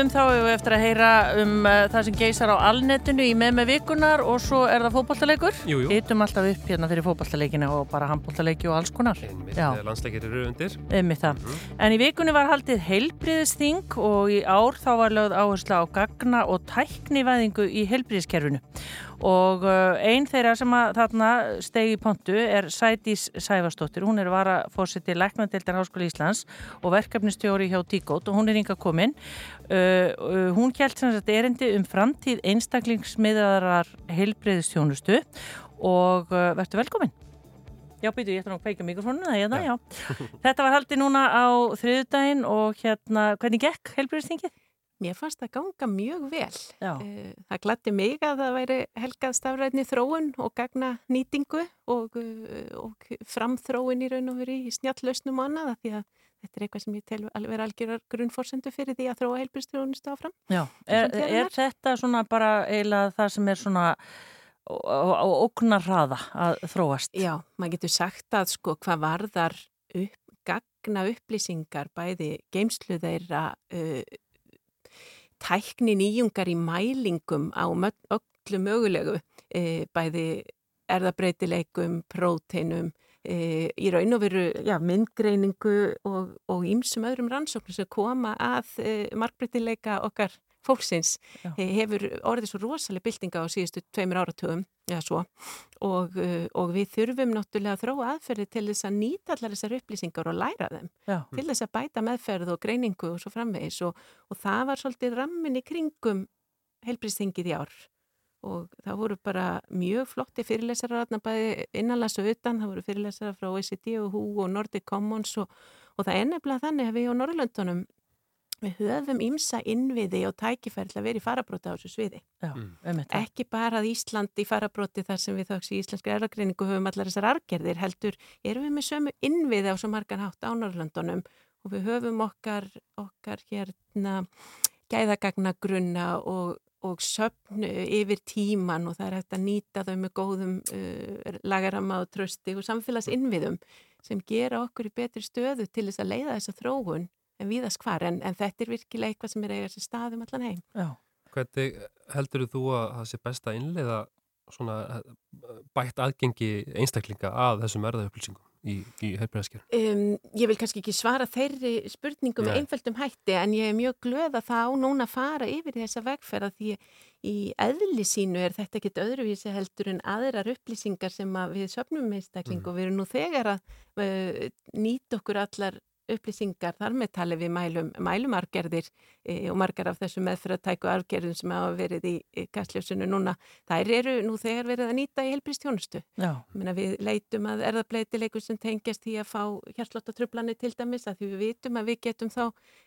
Nefndum þá hefur við eftir að heyra um uh, það sem geysar á alnetinu í með með vikunar og svo er það jú. Hittum alltaf upp hérna fyrir fótballtaleikina og bara handballtaleiki og alls konar. landsleikir eru undir. Einmitt það. En í vikunni var haldið heilbriðisþing og í ár þá var lögð áhersla á gagna og tæknivæðingu í heilbriðiskerfinu. Og uh, einn þeirra sem að þarna stegi í pontu er Sædís Sæfastóttir. Hún er vara fórseti Læknadeildar Háskóla Íslands og verkefnistjóri hjá Tíkót og hún er ynga komin. Uh, hún kjælt sem sagt erindi um framtíð einstaklingsmiðarar heilbriðistjónustu og uh, verður velkomin. Já, býtu, ég ætla nú að kveika mikrofónu, það er það, já. Þetta var haldið núna á þriðudaginn og hérna, hvernig gekk heilbjörnstingið? Mér fannst það ganga mjög vel. Já. Eh, Það gladdi mig að það væri helgað stafræðni þróun og gagna nýtingu og, eh, og framþróun í raun og veru í snjallösnum og annað því að þetta er eitthvað sem ég tel alveg vera algjörar grunnforsendu fyrir því að þróa heilbjörnstrónist áfram. Já. Er, er þetta svona bara eiginlega það sem er svona á óknar hraða að þróast? Já, maður getur sagt að sko hvað varðar upp, gagna upplýsingar bæði geimslu þeirra uh, tækni nýjungar í mælingum á öllu mögulegu uh, bæði erðabreitileikum, próteinum uh, í raun og veru já, myndgreiningu og, ýmsum öðrum rannsóknum sem koma að uh, markbreytileika okkar fólksins Já. hefur orðið svo rosalega byltinga á síðustu tveimur áratugum eða svo. Og, uh, og við þurfum náttúrulega að þróa aðferði til þess að nýta allar þessar upplýsingar og læra þeim. Já. til þess að bæta meðferð og greiningu og svo framvegis. Og, og það var svolítið rammin í kringum helbriðstingið í ár. Og það voru bara mjög flotti fyrirlesarar innanlands og utan, það voru fyrirlesarar frá OECD og HU og Nordic Commons og, og það er nefnilega þannig að við á Norrlöndunum við höfum ímsa innviði og tækifæri til að vera í farabróti á þessu sviði. Já, það. Ekki bara að Ísland í farabróti þar sem við þáks í íslenskri erðagreiningu höfum allar þessar argerðir heldur, erum við með sömu innviði á svo margan hátt á Norrlöndunum og við höfum okkar, okkar hérna gæðagagnagrunna og, og söfn yfir tíman og það er hægt að nýta þau með góðum uh, lagarama og trösti og samfélagsinnviðum sem gera okkur í betri stöðu til þess að leiða þessa þróun en víðast hvar, en, en þetta er virkilega eitthvað sem er eiga sér stað um allan heim. Já. Hvernig heldur þú að það sé best að innleiða svona eh, bætt aðgengi einstaklinga að þessum erðaupplýsingum í, í heilbreyðaskjör? Um, ég vil kannski ekki svara þeirri spurningum með einföldum hætti en ég er mjög glöð að það á núna að fara yfir þessa vegferð að því í eðli sínu er þetta ekkit öðruvísi heldur en aðrar upplýsingar sem að við söfnum með einstakling og við erum nú þegar að uh, nýta okkur allar upplýsingar þar með tali við mælum, mælum argerðir e, og margar af þessu meðfyrirtæku argerðum sem hafa verið í, kastljósinu núna, þær eru nú þegar verið að nýta í helbristjónustu. Við leitum að erðableitileikur sem tengjast í að fá hjartlóttatrublanir til dæmis að því við vitum að við getum þá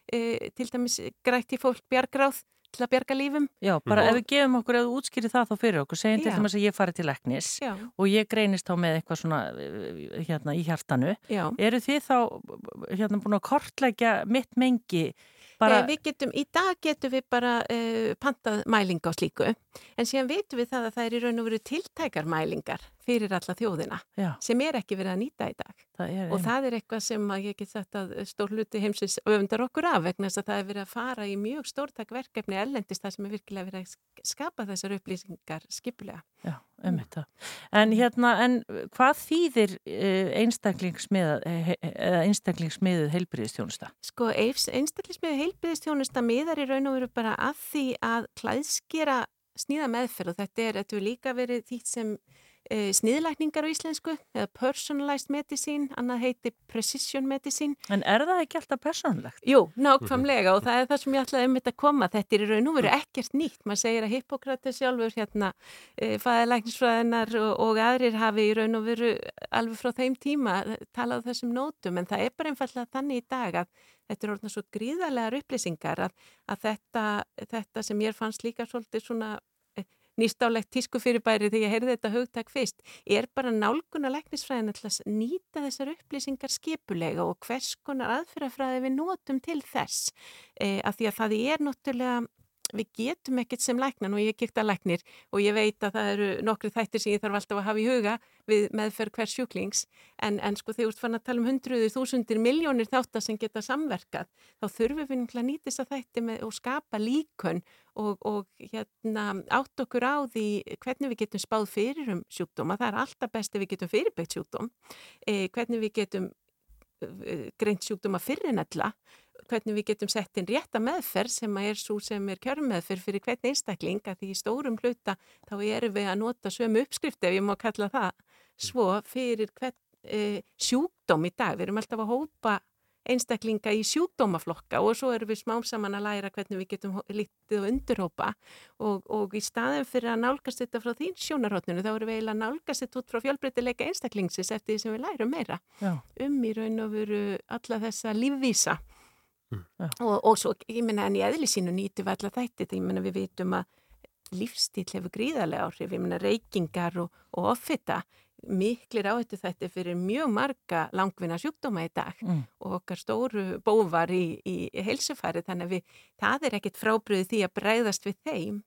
e, til dæmis grætt í fólk bjargráð til að bjarga lífum. Já, bara Og- ef við gefum okkur, ef þú útskýrir það þá fyrir okkur, segjum til dæmis að ég fari til eknis Já. og ég greinist þá með eitthvað svona eh, hérna í hjartanu. Já. Eru þið þá hérna búin að kortleggja mitt mengi bara... Við getum, í dag getum við bara uh, pantað mælinga á slíku en síðan vitum við það að það er í raun og veru tiltækar mælingar fyrir alla þjóðina Já. sem er ekki verið að nýta í dag það og einmitt. það er eitthvað sem að ég get sagt að stór hluti heimsins öfundar okkur af vegna þess að það er verið að fara í mjög stórtak verkefni ellendist það sem er virkilega verið að sk- skapa þessar upplýsingar skipulega. Já, um þetta. En hérna, en hvað þýðir einstaklingsmiðað, eh, eða einstaklingsmiðuð heilbriðistjónusta? Sko, einstaklismiðu heilbyðistjónusta miðar í raun og veru bara að því að klæðskera sníða meðferð og þetta er, þetta er líka verið því sem sniðlækningar á íslensku eða personalized medicine, annað heiti precision medicine. En er það ekki alltaf persónlegt? Jú, nákvæmlega og það er það sem ég ætlaði um þetta að koma. Þetta er í raun og veru ekkert nýtt. Man segir að Hippokrates sjálfur hérna, e, fæðilæknisfræðinar og, og aðrir hafi í raun og veru alveg frá þeim tíma talað þessum nótum en það er bara einfallega þannig í dag að þetta er orðna svo gríðarlegar upplýsingar að, að þetta, þetta sem ég fannst líka svolítið svona nýstálegt tískufyrirbæri þegar ég heyrði þetta hugtak fyrst, er bara nálguna læknisfræðin að nýta þessar upplýsingar skipulega og hvers konar aðferðafræði við notum til þess? E, að því að það er náttúrulega við getum ekkert sem læknan og ég gekk að læknir og ég veit að það eru nokkri þættir sem ég þarf alltaf að hafa í huga við meðferð hvers sjúklings. En, en sko þegar þú ert fann að tala um hundruður, þúsundir, miljónir þáttar sem geta samverkað þá þurfum við náttúrulega að nýta þess að þætti með, og skapa líkun og, og hérna, átt okkur á því hvernig við getum spáð fyrir um sjúkdóma, það er alltaf best ef við getum fyrirbyggt sjúkdóm, eh, hvernig við getum greint sjúkdóma fyrir nella hvernig við getum sett inn rétta meðferð sem er svo sem er kjörmeðferð fyrir hvern einstakling að því í stórum hluta þá erum við að nota sömu uppskrift ef ég má kalla það svo fyrir hvern e, sjúkdóm í dag. Við erum alltaf að hópa einstaklinga í sjúkdómaflokka og svo erum við smám saman að læra hvernig við getum lítið og undurhópa og, og í staðin fyrir að nálgast þetta frá þín sjónarhóttinu þá erum við eiginlega nálgast þetta út frá fjölbreytileika einstaklingsins eftir því sem við lærum meira Já. um í raun og veru alla þessa lífvísa og, og svo, ég menna en í eðli sínu nýtum við alla þætti því ég menna við vitum að lífstíl hefur gríðarlega áhrif, ég menna reykingar og, og offita miklir áhættu þetta fyrir mjög marga langvinna sjúkdóma í dag. Mm. og okkar stóru bóvar í, í heilsufæri þannig að við, það er ekkit frábriðið því að bregðast við þeim.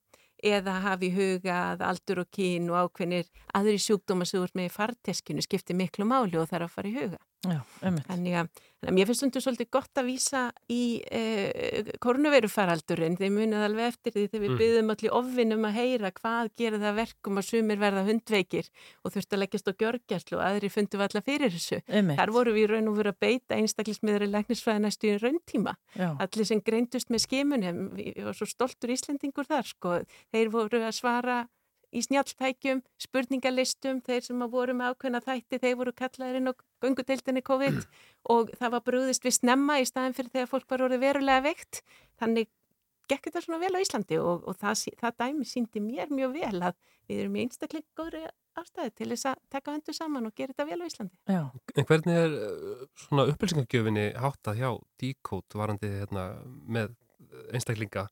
Eða hafi í huga að aldur og kyn og ákveðnir aðri sjúkdóma sem ert með farteskinu skiptir miklu máli og er að fara í huga. Já, Þannig að, að mér finnst stundu svolítið gott að vísa í eh, koronavirufaraldurinn, þeir munið alveg eftir því þegar við Mm. byggðum allir ofvinnum að heyra hvað gerir það verkum að sumir verða hundveikir og þurft að leggjast á gjörgjastlu og aðri fundum við alla fyrir þessu. Einmitt. Þar voru við í raun og veru að beita einstaklismiðri læknisfræði næstu í rauntíma. Já. Allir sem greindust með skimunum, ég var svo stoltur íslendingur þar sko, þeir voru að svara í snjáltækjum, spurningalistum, þeir sem að voru með ákveðna þætti, þeir voru kallaðir inn á gungudeildinni COVID og það var brúðist við snemma í staðin fyrir þegar fólk var orðið verulega veikt. Þannig gekk þetta svona vel á Íslandi og, og það, það dæmi síndi mér mjög vel að við erum í einstaklega góðri ástæði til þess að taka höndu saman og gera þetta vel á Íslandi. Já. En hvernig er uh, svona upplýsingagjöfinni háttað hjá Decode varandi hérna, með einstaklinga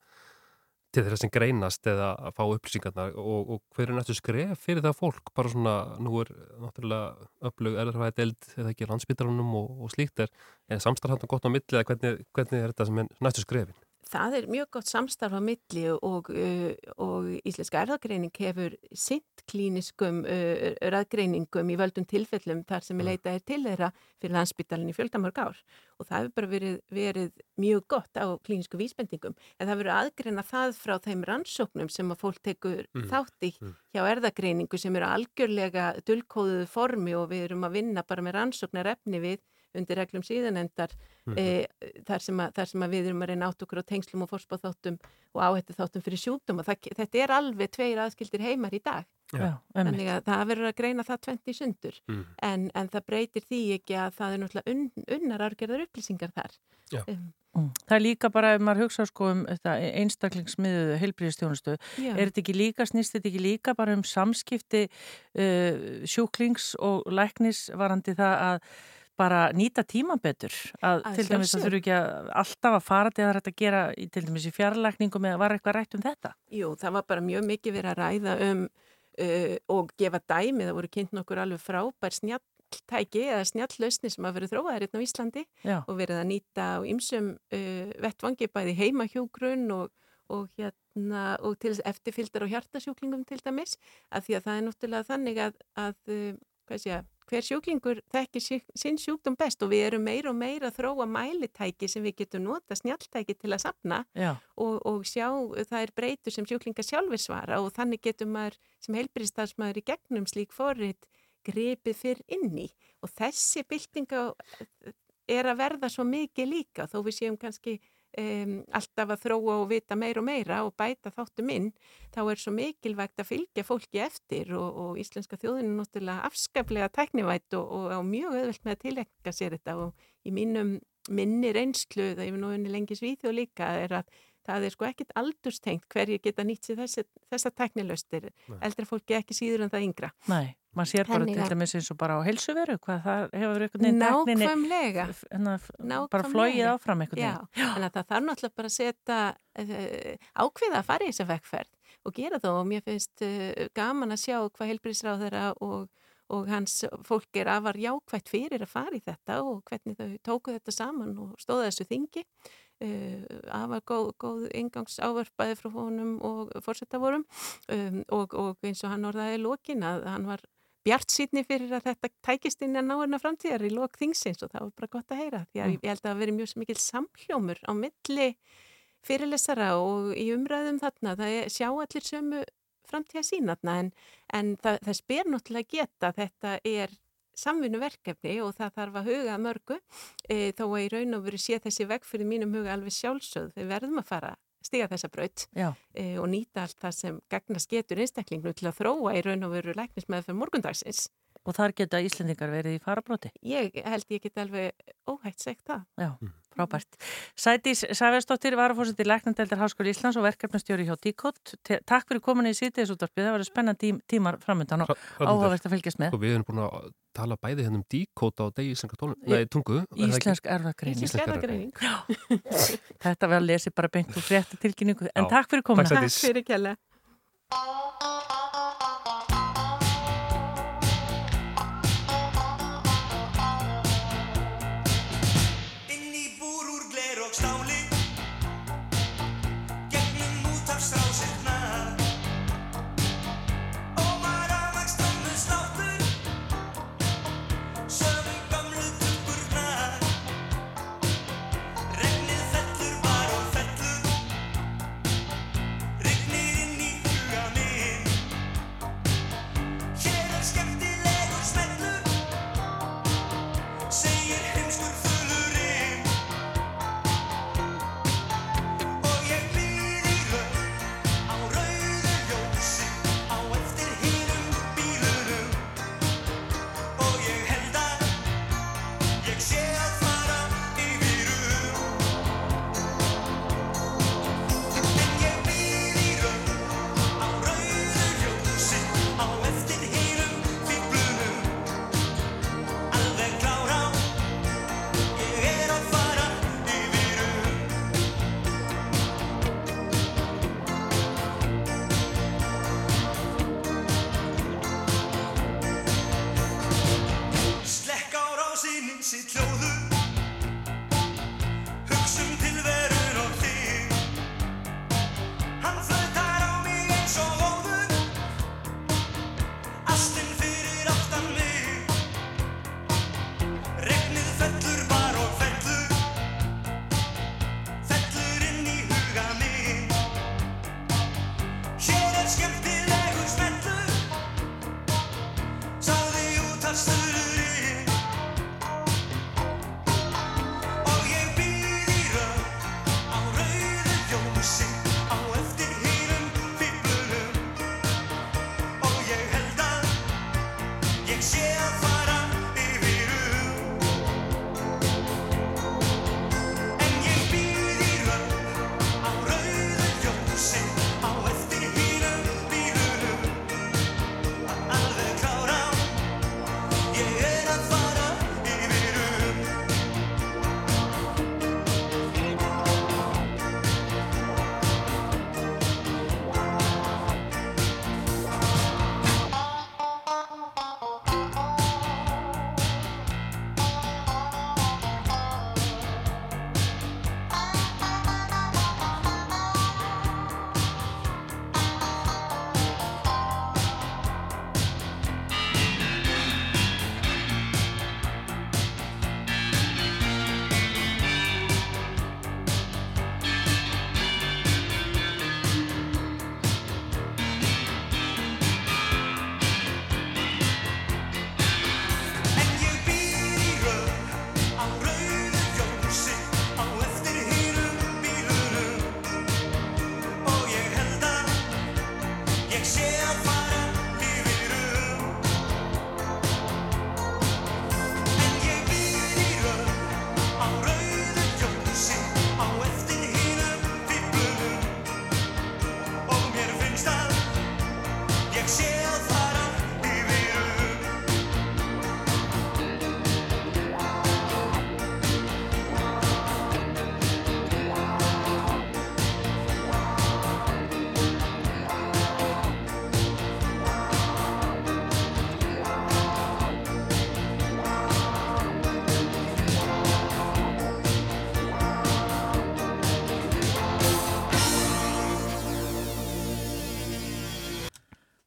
til þeirra sem greinast eða að fá upplýsingarnar og, og hver er nættu skref fyrir það fólk bara svona, nú er náttúrulega öflug erðarfæði deild eða ekki landsbytarunum og, og slíkt er, er samstarfhandan gott á milli eða hvernig, hvernig er þetta sem er nættu skrefin? Það er mjög gott samstarf á milli og, uh, og Íslenska erðagreining hefur sint klíniskum uh, ræðgreiningum í völdum tilfellum þar sem er leitað er til þeirra fyrir landsbytalinn í fjöldamörg ár. Og það hefur bara verið, verið mjög gott á klínisku vísbendingum. En það verður aðgreina það frá þeim rannsóknum sem að fólk tekur Mm. þátt í hjá erðagreiningu sem eru algjörlega dulkóðuðu formi og við erum að vinna bara með rannsóknar efni við undir reglum síðanendar Mhm. e, þar, sem að, þar sem að við erum að reyna átt okkur á tengslum og fórspáþáttum og áhættu þáttum fyrir sjúkdóma. Það, þetta er alveg tveir aðskildir heimar í dag. Já. Þannig að það verður að greina það 20 sundur Mm. en, en það breytir því ekki að það er náttúrulega un, unnar árgerðar upplýsingar þar. Já. Um, Mm. Það er líka bara ef maður hugsa sko um þetta einstaklingsmiðu heilbríðistjónustu, er þetta ekki líka, snýst þetta ekki líka bara um samskipti uh, sjúklings og læknis varandi það að bara nýta tíma betur að, Að til dæmis að sjálfsögðu. þurfu ekki að alltaf að fara til að þetta gera í, til dæmis í fjarlækningum eða var eitthvað rætt um þetta? Jú, það var bara mjög mikið verið að ræða um uh, og gefa dæmi, það voru kynnt nokkur alveg frábær snjalltæki eða snjalllausni sem að verið þróaðir hérna á Íslandi Já. og verið að nýta á ýmsum uh, vettvangi bæði heimahjógrun og, og hérna og til eftirfyldar og hjartasjúklingum til dæmis, af því að það er náttúrulega þannig að, að uh, hvað sé ég, hver sjúklingur þekkir sinn sjúkdóm best og við erum meira og meira að þróa mælitæki sem við getum nota snjalltæki til að safna Já. og, og sjá það er breytur sem sjúklingar sjálfur svara og þannig getur maður sem heilbyrðistafsmaður í gegnum slík forrið gripið fyrr inn í og þessi byltinga er að verða svo mikið líka þó við séum kannski um, alltaf að þróa og vita meira og meira og bæta þáttum inn þá er svo mikilvægt að fylgja fólki eftir og, og íslenska þjóðin er náttúrulega afskaplega tæknivætt og, og, og mjög öðvöld með að tilenga sér þetta og í mínum minni reynslu, það er nú unni lengi svíþjóð líka, er að það er sko ekkit aldurstengt hverju geta nýtt sér þessi, þessa tæknilaustir, eldra fólki ekki síður en það yngra. Nei, maður sér bara til dæmis eins og bara á heilsuveru, hvað það hefur einhvern veginn Nákvæmlega. f- hérna, bara flóið áfram einhvern Já, veginn. en að það þarf náttúrulega bara að setja uh, ákveða að fara í þessa vekkferð og gera það. Og mér finnst uh, gaman að sjá hvað helbriðsráð þeirra og, og hans fólk er afar jákvætt fyrir að fara í þetta og hvernig þau tóku þetta saman og stóða þessu þingi. Uh, afar góð, góð ingangs ávörpaði frá honum og fórsetta-vorum um, og, og eins og hann orðaði í lokin að hann var bjart sýtni fyrir að þetta tækist inn að ná hérna framtíðar í lok þingsins og það var bara gott að heyra. Því að Mm. ég held að það veri mjög mikil samhljómur á milli fyrirlesara og í umræðum þarna. Það er, sjá allir sömu framtíða sínatna en, en það, það spyr náttúrulega geta þetta er samvinnuverkefni og það þarf að huga mörgu. E, þó að í raun og veru sé þessi veg fyrir mínum huga alveg sjálfsögð. Við verðum að fara stiga þessa braut e, og nýta allt það sem gagnast getur einstaklingnum til að þróa í raun og veru læknismæði fyrir morgundagsins. Og þar geta Íslendingar verið í farabróti. Ég held ég get alveg óhætt segt það. Já, frábært. Sætís Sæversdóttir, varafórseti Læknandeldar Háskóli Íslands og verkefnastjóri hjá Díkot. Takk fyrir kominu í sítiðisúttarpið, það verður spennandi tím, tímar framöndan og áhugavert að fylgjast með. Og við erum búin að tala bæði hérna um díkóta og degi íslenska tólun, nei, tungu. Íslensk erfagreining. Íslensk erfagreining. Þetta verður að lesi bara beint úr frétta tilkynningu. En Já. takk fyrir komuna. Takk, Sædís. Takk fyrir kjalla.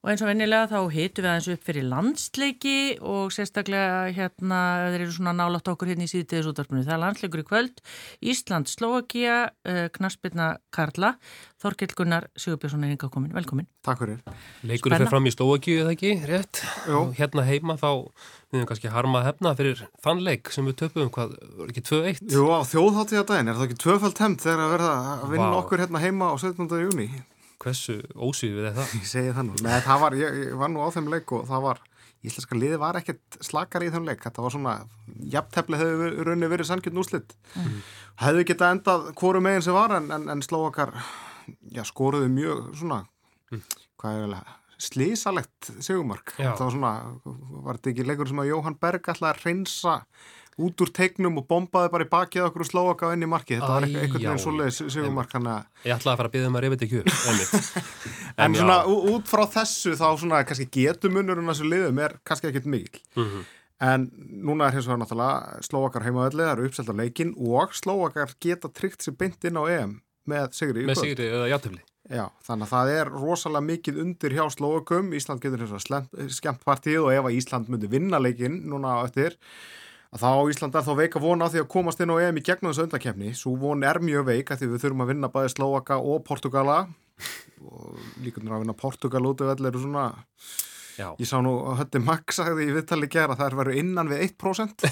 Og eins og vennilega þá hitum við aðeins upp fyrir landsleiki og sérstaklega hérna, þeir eru svona nálátt okkur hérna í síðdeðis útvarpinu. Það er landsleikur í kvöld, Ísland, Slovakia, uh, Knarsbyrna Karla, Þorkell Gunnar Sigurbjörnsson er hinga komin. Velkomin. Takk fyrir. Leikurinn Spenna. fyrir fram í Stóakíu eða ekki, rétt? Jú. Og hérna heima þá við höfum kannski harmað hefna fyrir þann leik sem við töpum, hvað, ekki 2-1? Jú, á þjóðháttíða daginn, er það ekki tvöfald hemmt þegar að verða að vinna Vá. okkur hérna heima á 17. júni? Hversu ósýðið er það? Ég segi það nú. Nei, það var, ég, ég var nú á þeim leik og það var, íslenska liði var ekkert slakar í þeim leik. Þetta var svona, jafntefli hefði raunni verið sannkjöld úslit. Mm. Hefði geta endað hvoru meginn sem var en, en, en slóakar, já, skoruðu mjög svona, hvað er vel slísalegt segumark. Það var svona, var þetta ekki leikur sem að Jóhann Berg að reynsa út úr teiknum og bombaði bara í bakið okkur og slóaka inn í markið. Þetta var Æ, eitthvað einhvern veginn hann að Ég ætlaði að fara að byggja um að reyfa þetta ekki. En já. svona út frá þessu þá svona kannski getumunurinn þessu liðum er kannski ekkert mikil. Mhm. En núna er hins vegar náttúrulega Slóakar heimaðalli, það eru uppselt á leikin og Slóakar geta tryggt sér beint inn á EM með sigri í Með kvöld. sigri eða játtöfli. Já, þannig að það er rosalega mikið undir hjá Slóakum. Ísland getur skemmt partíð og ef að Ísland myndi vinna leikin núna eftir að þá á Ísland er þá veika von á því að komast inn á EM í gegnum þessu undakefni. Svo von er mjög veik að því við þurfum að vinna bæði Slóaka og Portugala og líkundur að vinna Portugal út af allir svona Já. Ég sá nú að Hötti Max sagði í viðtali gera að það er verið innan við 1%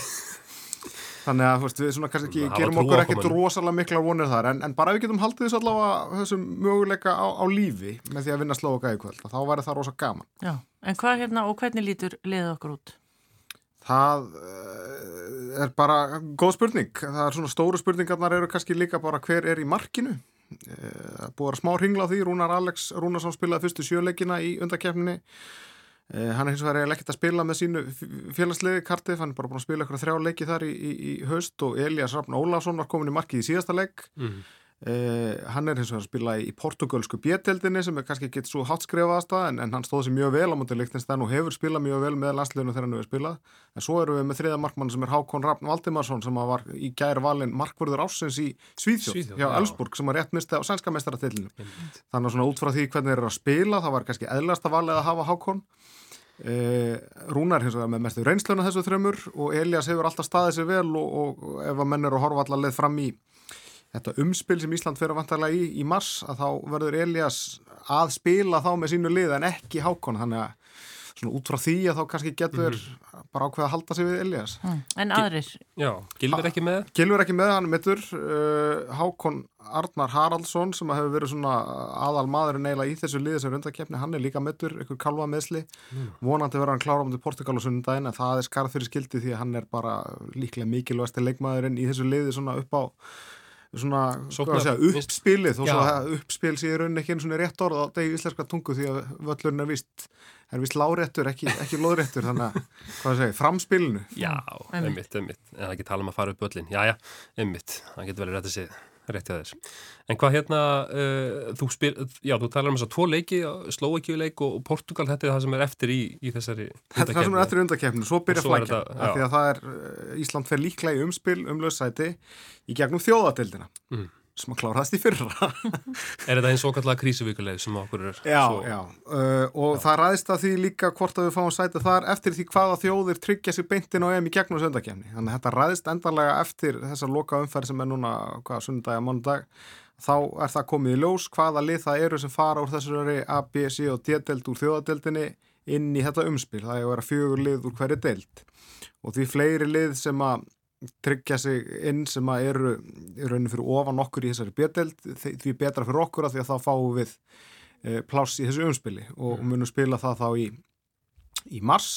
Þannig að veist, við svona kannski ekki Hafa gerum okkur ekkert rosalega mikla vonir þar en, en bara við getum haldið þessu allavega þessum möguleika á, á lífi með því að vinna Slóaka í kvöld þá væri það rosa gaman. Já, en hvað hérna og hvernig lítur liðið okkur út? Það eh, er bara góð spurning. Það er svona stóru spurningarnar eru kannski líka bara hver er í markinu. Eh, Búið að smá hringla á því. Rúnar Alex Rúnarsson spilaði fyrstu sjöleikina í undakefninni. Eh, Hann er hins vegar ekkert að spila með sínu félagsliði Cardiff, hann er bara búin að spila ykkur þrjá leiki þar í, í, í haust og Elias Rafn Ólafsson var komin í markið í síðasta leik. Mhm. Eh, hann er hins vegar að spila í portugalsku bjeteldinni sem er kannski ekki svo hátt skrifaðast en, en hann stóð sér mjög vel á mútið Lichtenstein og hefur spilað mjög vel með landsliðinu þegar hann hefur spilað. En svo erum við með þriða markmann sem er Hákon Rafn Valdimarsson sem að var í gæri valin markvörður ásins í Svíþjóð, Svíþjóð, hjá já. Elsburg sem var rétt mistið á sænska mestaratillinu þannig að svona út frá því hvernig þeir eru að spila það var kannski eðlasta valið að hafa Hákon. Eh, Rúnar hins vegar með mestu reynsluna þessu þrömmur og Elias hefur alltaf staðið sér vel og, og ef að menn eru að horfa allar leið fram í þetta umspil sem Ísland fyrir vantarlega í í mars að þá verður Elias að spila þá með sínu lið en ekki Hákon þannig að svona út frá því að þá kannski getur bara ákveða að halda sig við Elias Mm. En aðrir? Já, Gilver ekki með? Gilfur ekki með, hann mittur uh, Hákon Arnar Haraldsson sem hefur verið svona aðal maðurinn eiginlega í þessu liði sem er undarkeppni, hann er líka mittur ykkur kalva meðsli, Mm. vonandi verður hann klára um til Portugal og sunnudaginn en það er skarð fyrir skildi því að hann er bara líklega mikilvægasti leikmaðurinn í þessu liði svona upp á svona, Sóknar- hvað að segja, uppspilið og svo uppspil sé í rauninni ekki einu svona rétt orð á degi íslenska tungu því að völlurinn er vist er vist láréttur, ekki, ekki lóðréttur þannig að, hvað að segja, framspilinu Já, einmitt, einmitt. En það ekki tala um að fara upp öllin. Já, já, einmitt. Það getur verið rétt að segja. Rétt hjá þess. En hvað hérna, uh, þú spil, já, þú talar um þess að tvo leiki, Slóakíuleik og Portugal, þetta er það sem er eftir í, í þessari Þetta er það sem er eftir svo byrja Og svo er flækja því að það er, uh, Ísland fer líklega í umspil um lausæti í gegnum þjóðadeildina Mm. Sem að kláraðast í fyrra. Er þetta eins og kallega krísuvíkuleið sem okkur er Já, svo... já, uh, og það ræðist að því líka hvort að við fáum sæti þar eftir því hvaða þjóðir tryggja sér beintin á EM í gegnum söndakefni. Þannig að þetta ræðist endanlega eftir þessa loka umferð sem er núna hvaða sundag að mánudag. Þá er það komið í ljós hvaða lið það eru sem fara úr þessari A, B, C og D-deild úr þjóðadeildinni inn í þetta umspil. Það er að vera fjögur lið úr hverju deild. Og því fleiri lið sem að tryggja sig inn sem að eru í rauninu fyrir ofan okkur í þessari B-deild því betra fyrir okkur að því að þá fáum við e, pláss í þessu umspili og munum spila það þá í, í mars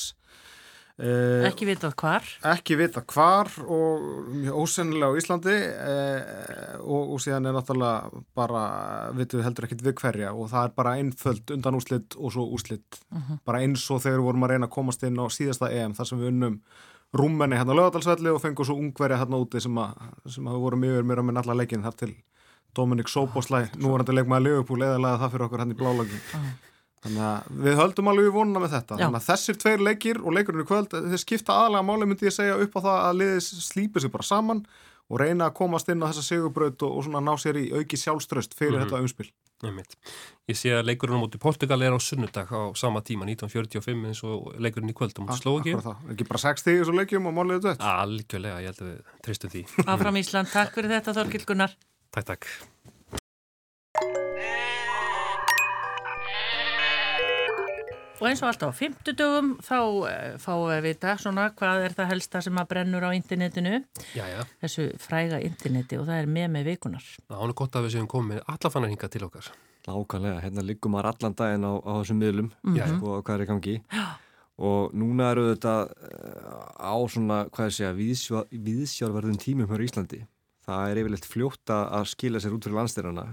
e, Ekki vitað hvar? ekki vita hvar og mjög ósennilega á Íslandi e, og, og síðan er náttúrulega bara, vitum við heldur ekkit við hverja og það er bara einföld undan úslit og svo úslit Mhm. bara eins og þegar við vorum að reyna að komast inn á síðasta EM þar sem við unnum rúmenni hérna á lögadalsvelli og fengum svo ungverja hérna úti sem að, sem að við vorum yfir mér að minn alla leikin þar til Dominik Sóboslæ, nú var þetta leikmaði Liverpool eðalega það fyrir okkur hann í blálagin þannig að við höldum alveg vonuna með þetta. Já. þannig að þessir tveir leikir og leikurinn í kvöld þeir skipta aðalega máli myndi ég segja upp á það að liðis slípi sig bara saman og reyna að komast inn á þessa sigurbraut og, og svona ná sér í auki sjálfströst fyrir Mhm. þetta umspil Einmitt. Ég sé að leikurinn á móti Portugal er á sunnudag á sama tíma, 1945 eins og leikurinn í kvöldum á Slóki. Akkur það, ekki bara 6 stíð í þessu leikjum og máliðu þetta? Algjörlega, ég held að við treystum því. Áfram Ísland, takk fyrir þetta Þorkild Gunnar. Takk, takk. Og eins og alltaf á fymtudögum þá uh, fáum við að vita svona hvað er það helsta sem að brennur á internetinu. Já, já. Þessu fræga interneti og það er með með vikunar. Það er gott að við séum komið allafannar hinga til okkar. Nákvæmlega, hérna liggum maður allan daginn á, á þessum miðlum Mhm. sko, hvað er í gangi og núna eru þetta á svona, hvað ég segja, viðsjá, viðsjárverðum tímum hér í Íslandi það er yfirleitt fljótt að að skila sér út fyrir landstyrjana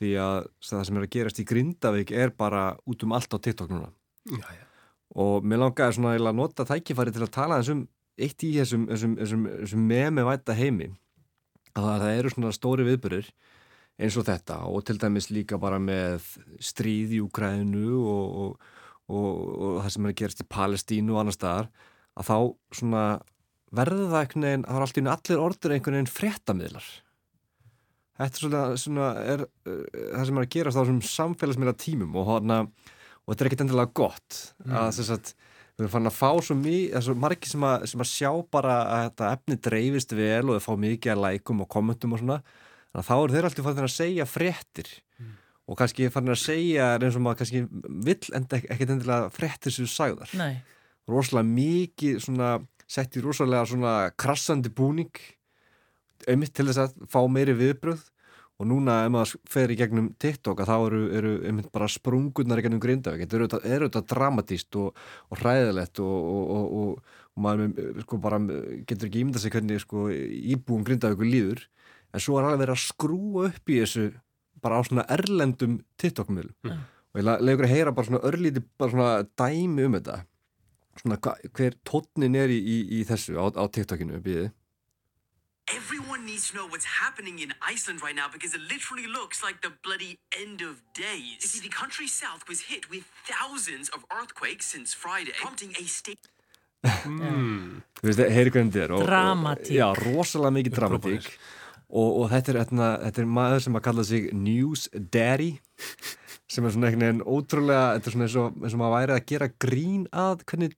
því að það sem er að gerast í Grindavík er bara út um allt á TikTok núna Já, já. og mér langaði svona að nota tækifæri til að tala þessum eitt í þessum, þessum, þessum, þessum memi væta heimi að það, eru svona stóri viðbyrðir eins og þetta og til dæmis líka bara með stríð í Úkræðinu og, og, og, og það sem er að gerast í Palestínu og annar staðar að þá svona verður það einhvern veginn, það er alltaf allir orður einhvern veginn fréttamiðlar Þetta er svona, svona er, uh, það sem er að gerast á þessum samfélagsmiðla tímum og, hana, og þetta er ekkert endilega gott. Mm. að þess að við erum fann að fá svo, mjög, svo margir sem að, sem að sjá bara að þetta efni dreifist vel og þau fá mikið að lækum og kommentum og svona. Þannig að þá eru þeir alltaf fann að segja fréttir. Og kannski fann að segja eins og maður kannski vill enda ek- ekkert endilega fréttir sem þú sagðar. Nei. rosalega mikið svona sett í rosalega svona krassandi búning einmitt til þess að fá meiri viðbröð og núna ef maður fer í gegnum TikTok að þá eru, eru einmitt bara sprungurnar í gegnum Grindavík, þetta er auðvitað, er auðvitað dramatíst og, og hræðilegt og, og, og, og, og maður sko bara getur ekki ímynda sig hvernig sko íbúum Grindavíku líður. En svo er alveg verið að skrúa upp í þessu bara á svona erlendum TikTok-miðlum. Mm. og ég leiður að heyra bara svona örlíti bara svona dæmi um þetta. Svona hva, hver tónnin er í, í, í þessu á, á TikTokinu býðið Everyone needs to know what's happening in Iceland right now because it literally looks like the bloody end of days. You see, the country south was hit with thousands of earthquakes since Friday, prompting a state. Mm. Þú veist, heyri hvernig þetta er og, Dramatík. og, Já, rosalega mikið dramatík og, og þetta, er, þetta, þetta er maður sem að kalla sig News Daddy sem er svona einhvern veginn ótrúlega þetta er svona eins og, eins og maður væri að gera grín að hvernig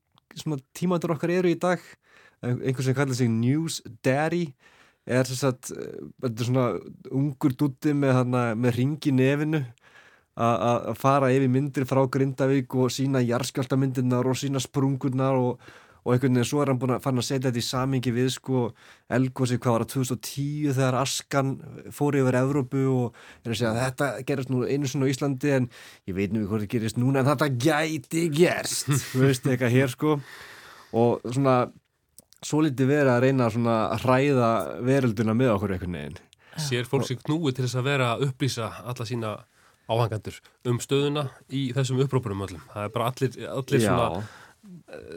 tímandur okkar eru í dag einhver sem kalla sig News Daddy er þess að þetta er svona ungur dutti með, með ringi nefinu að fara yfir myndir frá Grindavík og sína jarðskjáltamyndirnar og sína sprungurnar og, og einhvern veginn svo er hann búin að fann að setja þetta í samingi við sko Elgosi hvað var að 2010 þegar askan fór yfir Evrópu og er að segja að þetta gerist nú einu svona á Íslandi en ég veit nú ekki hvort það gerist núna en þetta gæti gerst. Þú veist eitthvað hér sko. Og svona svo litið verið að reyna að hræða verölduna með okkur einhvern veginn. Sér fólk sig knúið til þess að vera að upplýsa alla sína áhangandur um stöðuna í þessum upprópurum öllum. Það er bara allir, allir svona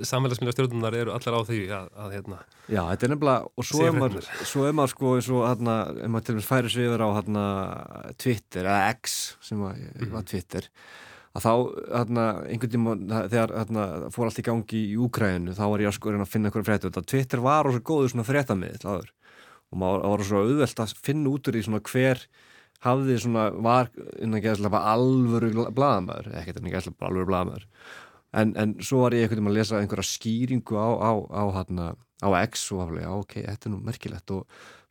samfélagsmiðla stjórnunar eru allar á því að, að hérna, Já, þetta er nefnilega, og svo er maður, svo er maður sko eins og hérna, ef maður til dæmis færi sig yfir á hérna Twitter, eða X sem var, var Twitter að þá, hérna, einhvern tíma þegar hérna, fór allt í gangi í Úkræðinu þá var ég að sko reyna að finna einhverja fréttu þetta Twitter var svo góður svona fréttamiðl áður. Og maður var svo auðvelt að finna út úr því svona hver hafði svona, var innan geðslega alvöru blaðamæður, ekkert innan geðslega alvöru blaðamæður en, en svo var ég einhvern veginn að lesa einhverja skýringu á, á, á, hana, á X og aflega, ok, þetta er nú merkilegt. Og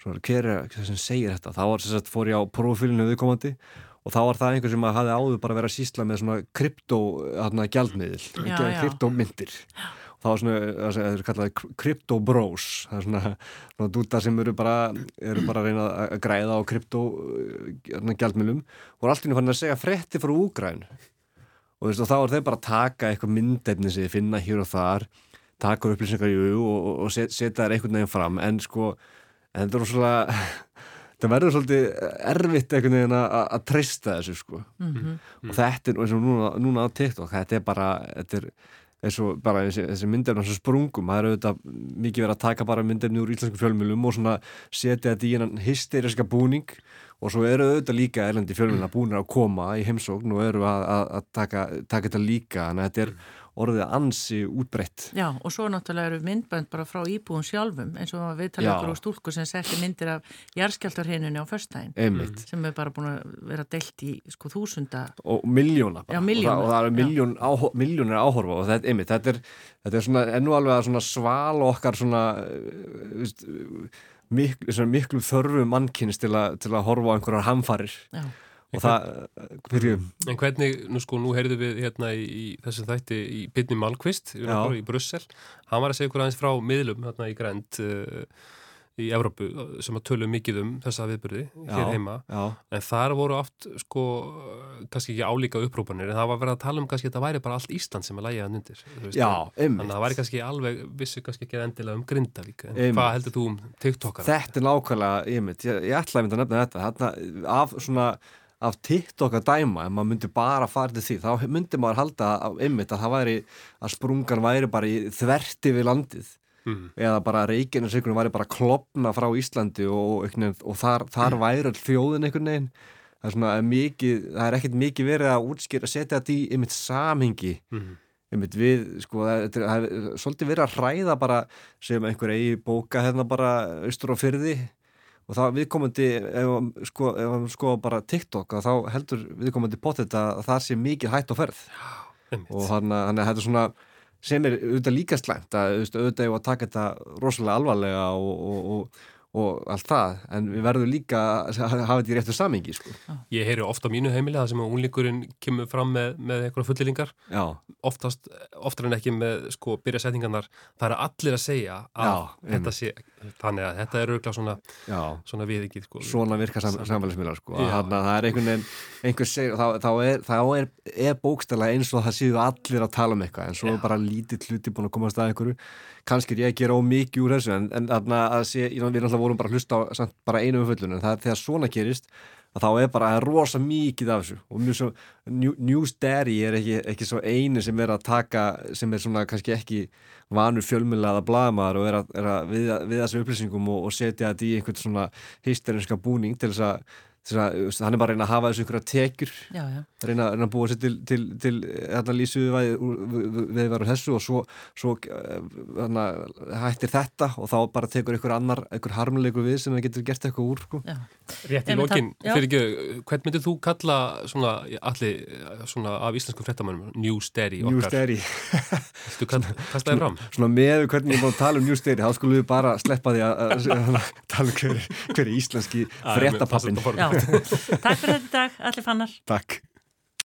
svona, hver er það sem segir þetta? Þá var, sagt, fór ég á profilinu viðkomandi og þá var það einhver sem hafði áður bara verið að sísla með svona kryptó hana, gjaldmiðil, Já, já. kryptómyndir og það var svona, það er kallað kryptó bros það er svona, svona dúta sem eru bara, eru bara að reyna að græða á kryptó hana, gjaldmiðlum. Og er allt í nú fann að segja frétti frá Úgræn og, veist, og þá er þeir bara að taka eitthvað myndefni sem þið finna hér og þar taka upplýsingar í og, og, og set- setja þær einhvern veginn fram. En sko, en þetta er svona það verður svolítið erfitt einhvern veginn að, treysta þessu sko. Mhm. og þetta er eins og núna, núna á TikTok þetta er bara, þetta er eins og bara þessi, þessi myndefni á þessu sprungum. Það er auðvitað mikið verið að taka bara myndefni úr íslensku fjölmjölum og svona setja þetta í hennan hysteriska búning. Og svo eru auðvitað líka erlendi fjölmjölina búinir að koma í heimsókn og eru að, að, að taka, taka þetta líka. Þannig að þetta er orðið ansi útbreytt Já, og svo náttúrulega eru myndbönd bara frá íbúum sjálfum eins og við tala Já. ykkur á stúlku sem setti myndir af jarðskjáltarhinunni á Einmitt. sem er bara búin að vera deilt í sko þúsunda og miljóna bara. Já, milljóna, og það, og það áhor, miljónir áhorfa og þetta, einmitt, þetta er, þetta er svona ennú alveg að svala okkar svona, uh, veist, miklu, svona miklu þörfu mannkynns til, til að horfa á einhverjar hamfarir Já. Og það, byrjum En hvernig, nú sko, nú heyrðum við hérna í, í þessum þætti í Byrni Malmqvist í, Brussel, hann var að segja ykkur aðeins frá miðlum hérna í Grænt uh, í Evrópu sem að tölu mikið um þessa viðburði hér heima já. en þar voru oft sko kannski ekki álíka upprópanir en það var verið að tala um kannski að þetta væri bara allt Ísland sem er lægið að nyndir Já. Þannig að það væri kannski alveg, vissu kannski ekki endilega um Grindavík en Einmitt. hvað heldur þú um TikTokar? Þetta er nákvæmlega, ég ég, ætlaði mynd að nefna þetta, þarna, af svona af TikTok að dæma, ef maður myndi bara fara til því, þá myndi maður halda að, einmitt, að það væri, að sprungan væri bara í þverti við landið. Mhm. eða bara reikinu sikunum væri bara klopna frá Íslandi og, og, og þar, þar væri all þjóðin einhvern veginn. Það er svona mikið, það er ekkert mikið verið að útskýra, setja þetta í einmitt samhengi. Mhm. einmitt við, sko, það er, það er svolítið verið að hræða bara sem einhver eigi bóka hérna bara austur á fyrði og þá viðkomandi ef, sko, ef hann sko bara TikTok þá heldur viðkomandi potið að það sé mikið hætt á ferð. Og hann er svona sem er auðvitað líka slæmt að auðvitað er að taka þetta rosalega alvarlega og, og, og, og allt það en við verðum líka að hafa þetta í réttu samingi sko. Ég heyri ofta mínu heimili það sem að unglingurinn kemur fram með, með eitthvað fullilingar oftast, oftar en ekki með sko byrja setningarnar, það er allir að segja að Já, þetta sé þannig að þetta er auðvitað svona, svona viðingið sko. svona virka sam, samfélagsmiðlar sko. Þannig að það er einhvern veginn einhver segir, þá, þá er, er, er bókstæla eins og það séu allir að tala um eitthvað en svo er bara lítið hluti búin að komast að einhverju. Kannski er ég að gera ómikið úr þessu en, en þarna að sé, við náttúrulega vorum bara að hlusta á samt, bara einu umföllun en það er þegar svona gerist að þá er bara rosa mikið af þessu. Og mjög svo, New, News Daddy er ekki, ekki svo einu sem er að taka sem er svona kannski ekki vanur fjölmjölaða blaðmaður og er að, er að við, við þessu upplýsingum og, og setja þetta í einhvern svona hysterinska búning til þess að Hann er bara að reyna að hafa þessu einhverja tekjur Já, já. reyna, reyna að búa sér til, til, til hérna lýsuðu við veru þessu og svo, svo hérna, hættir þetta og þá bara tekur einhver annar, einhver harmleikur við sem það getur gert eitthvað úr sko. Rétt í já. fyrir ekki, hvern myndir þú kalla svona, allir, svona af íslenskum frettamönnum, kalla kasta þér fram? Svona með hvernig ég búin að tala um News Daddy þá skulum við bara sleppa því að, tala um hver, hver er íslenski Já, frettapappin takk fyrir þetta dag, allir fannar. Takk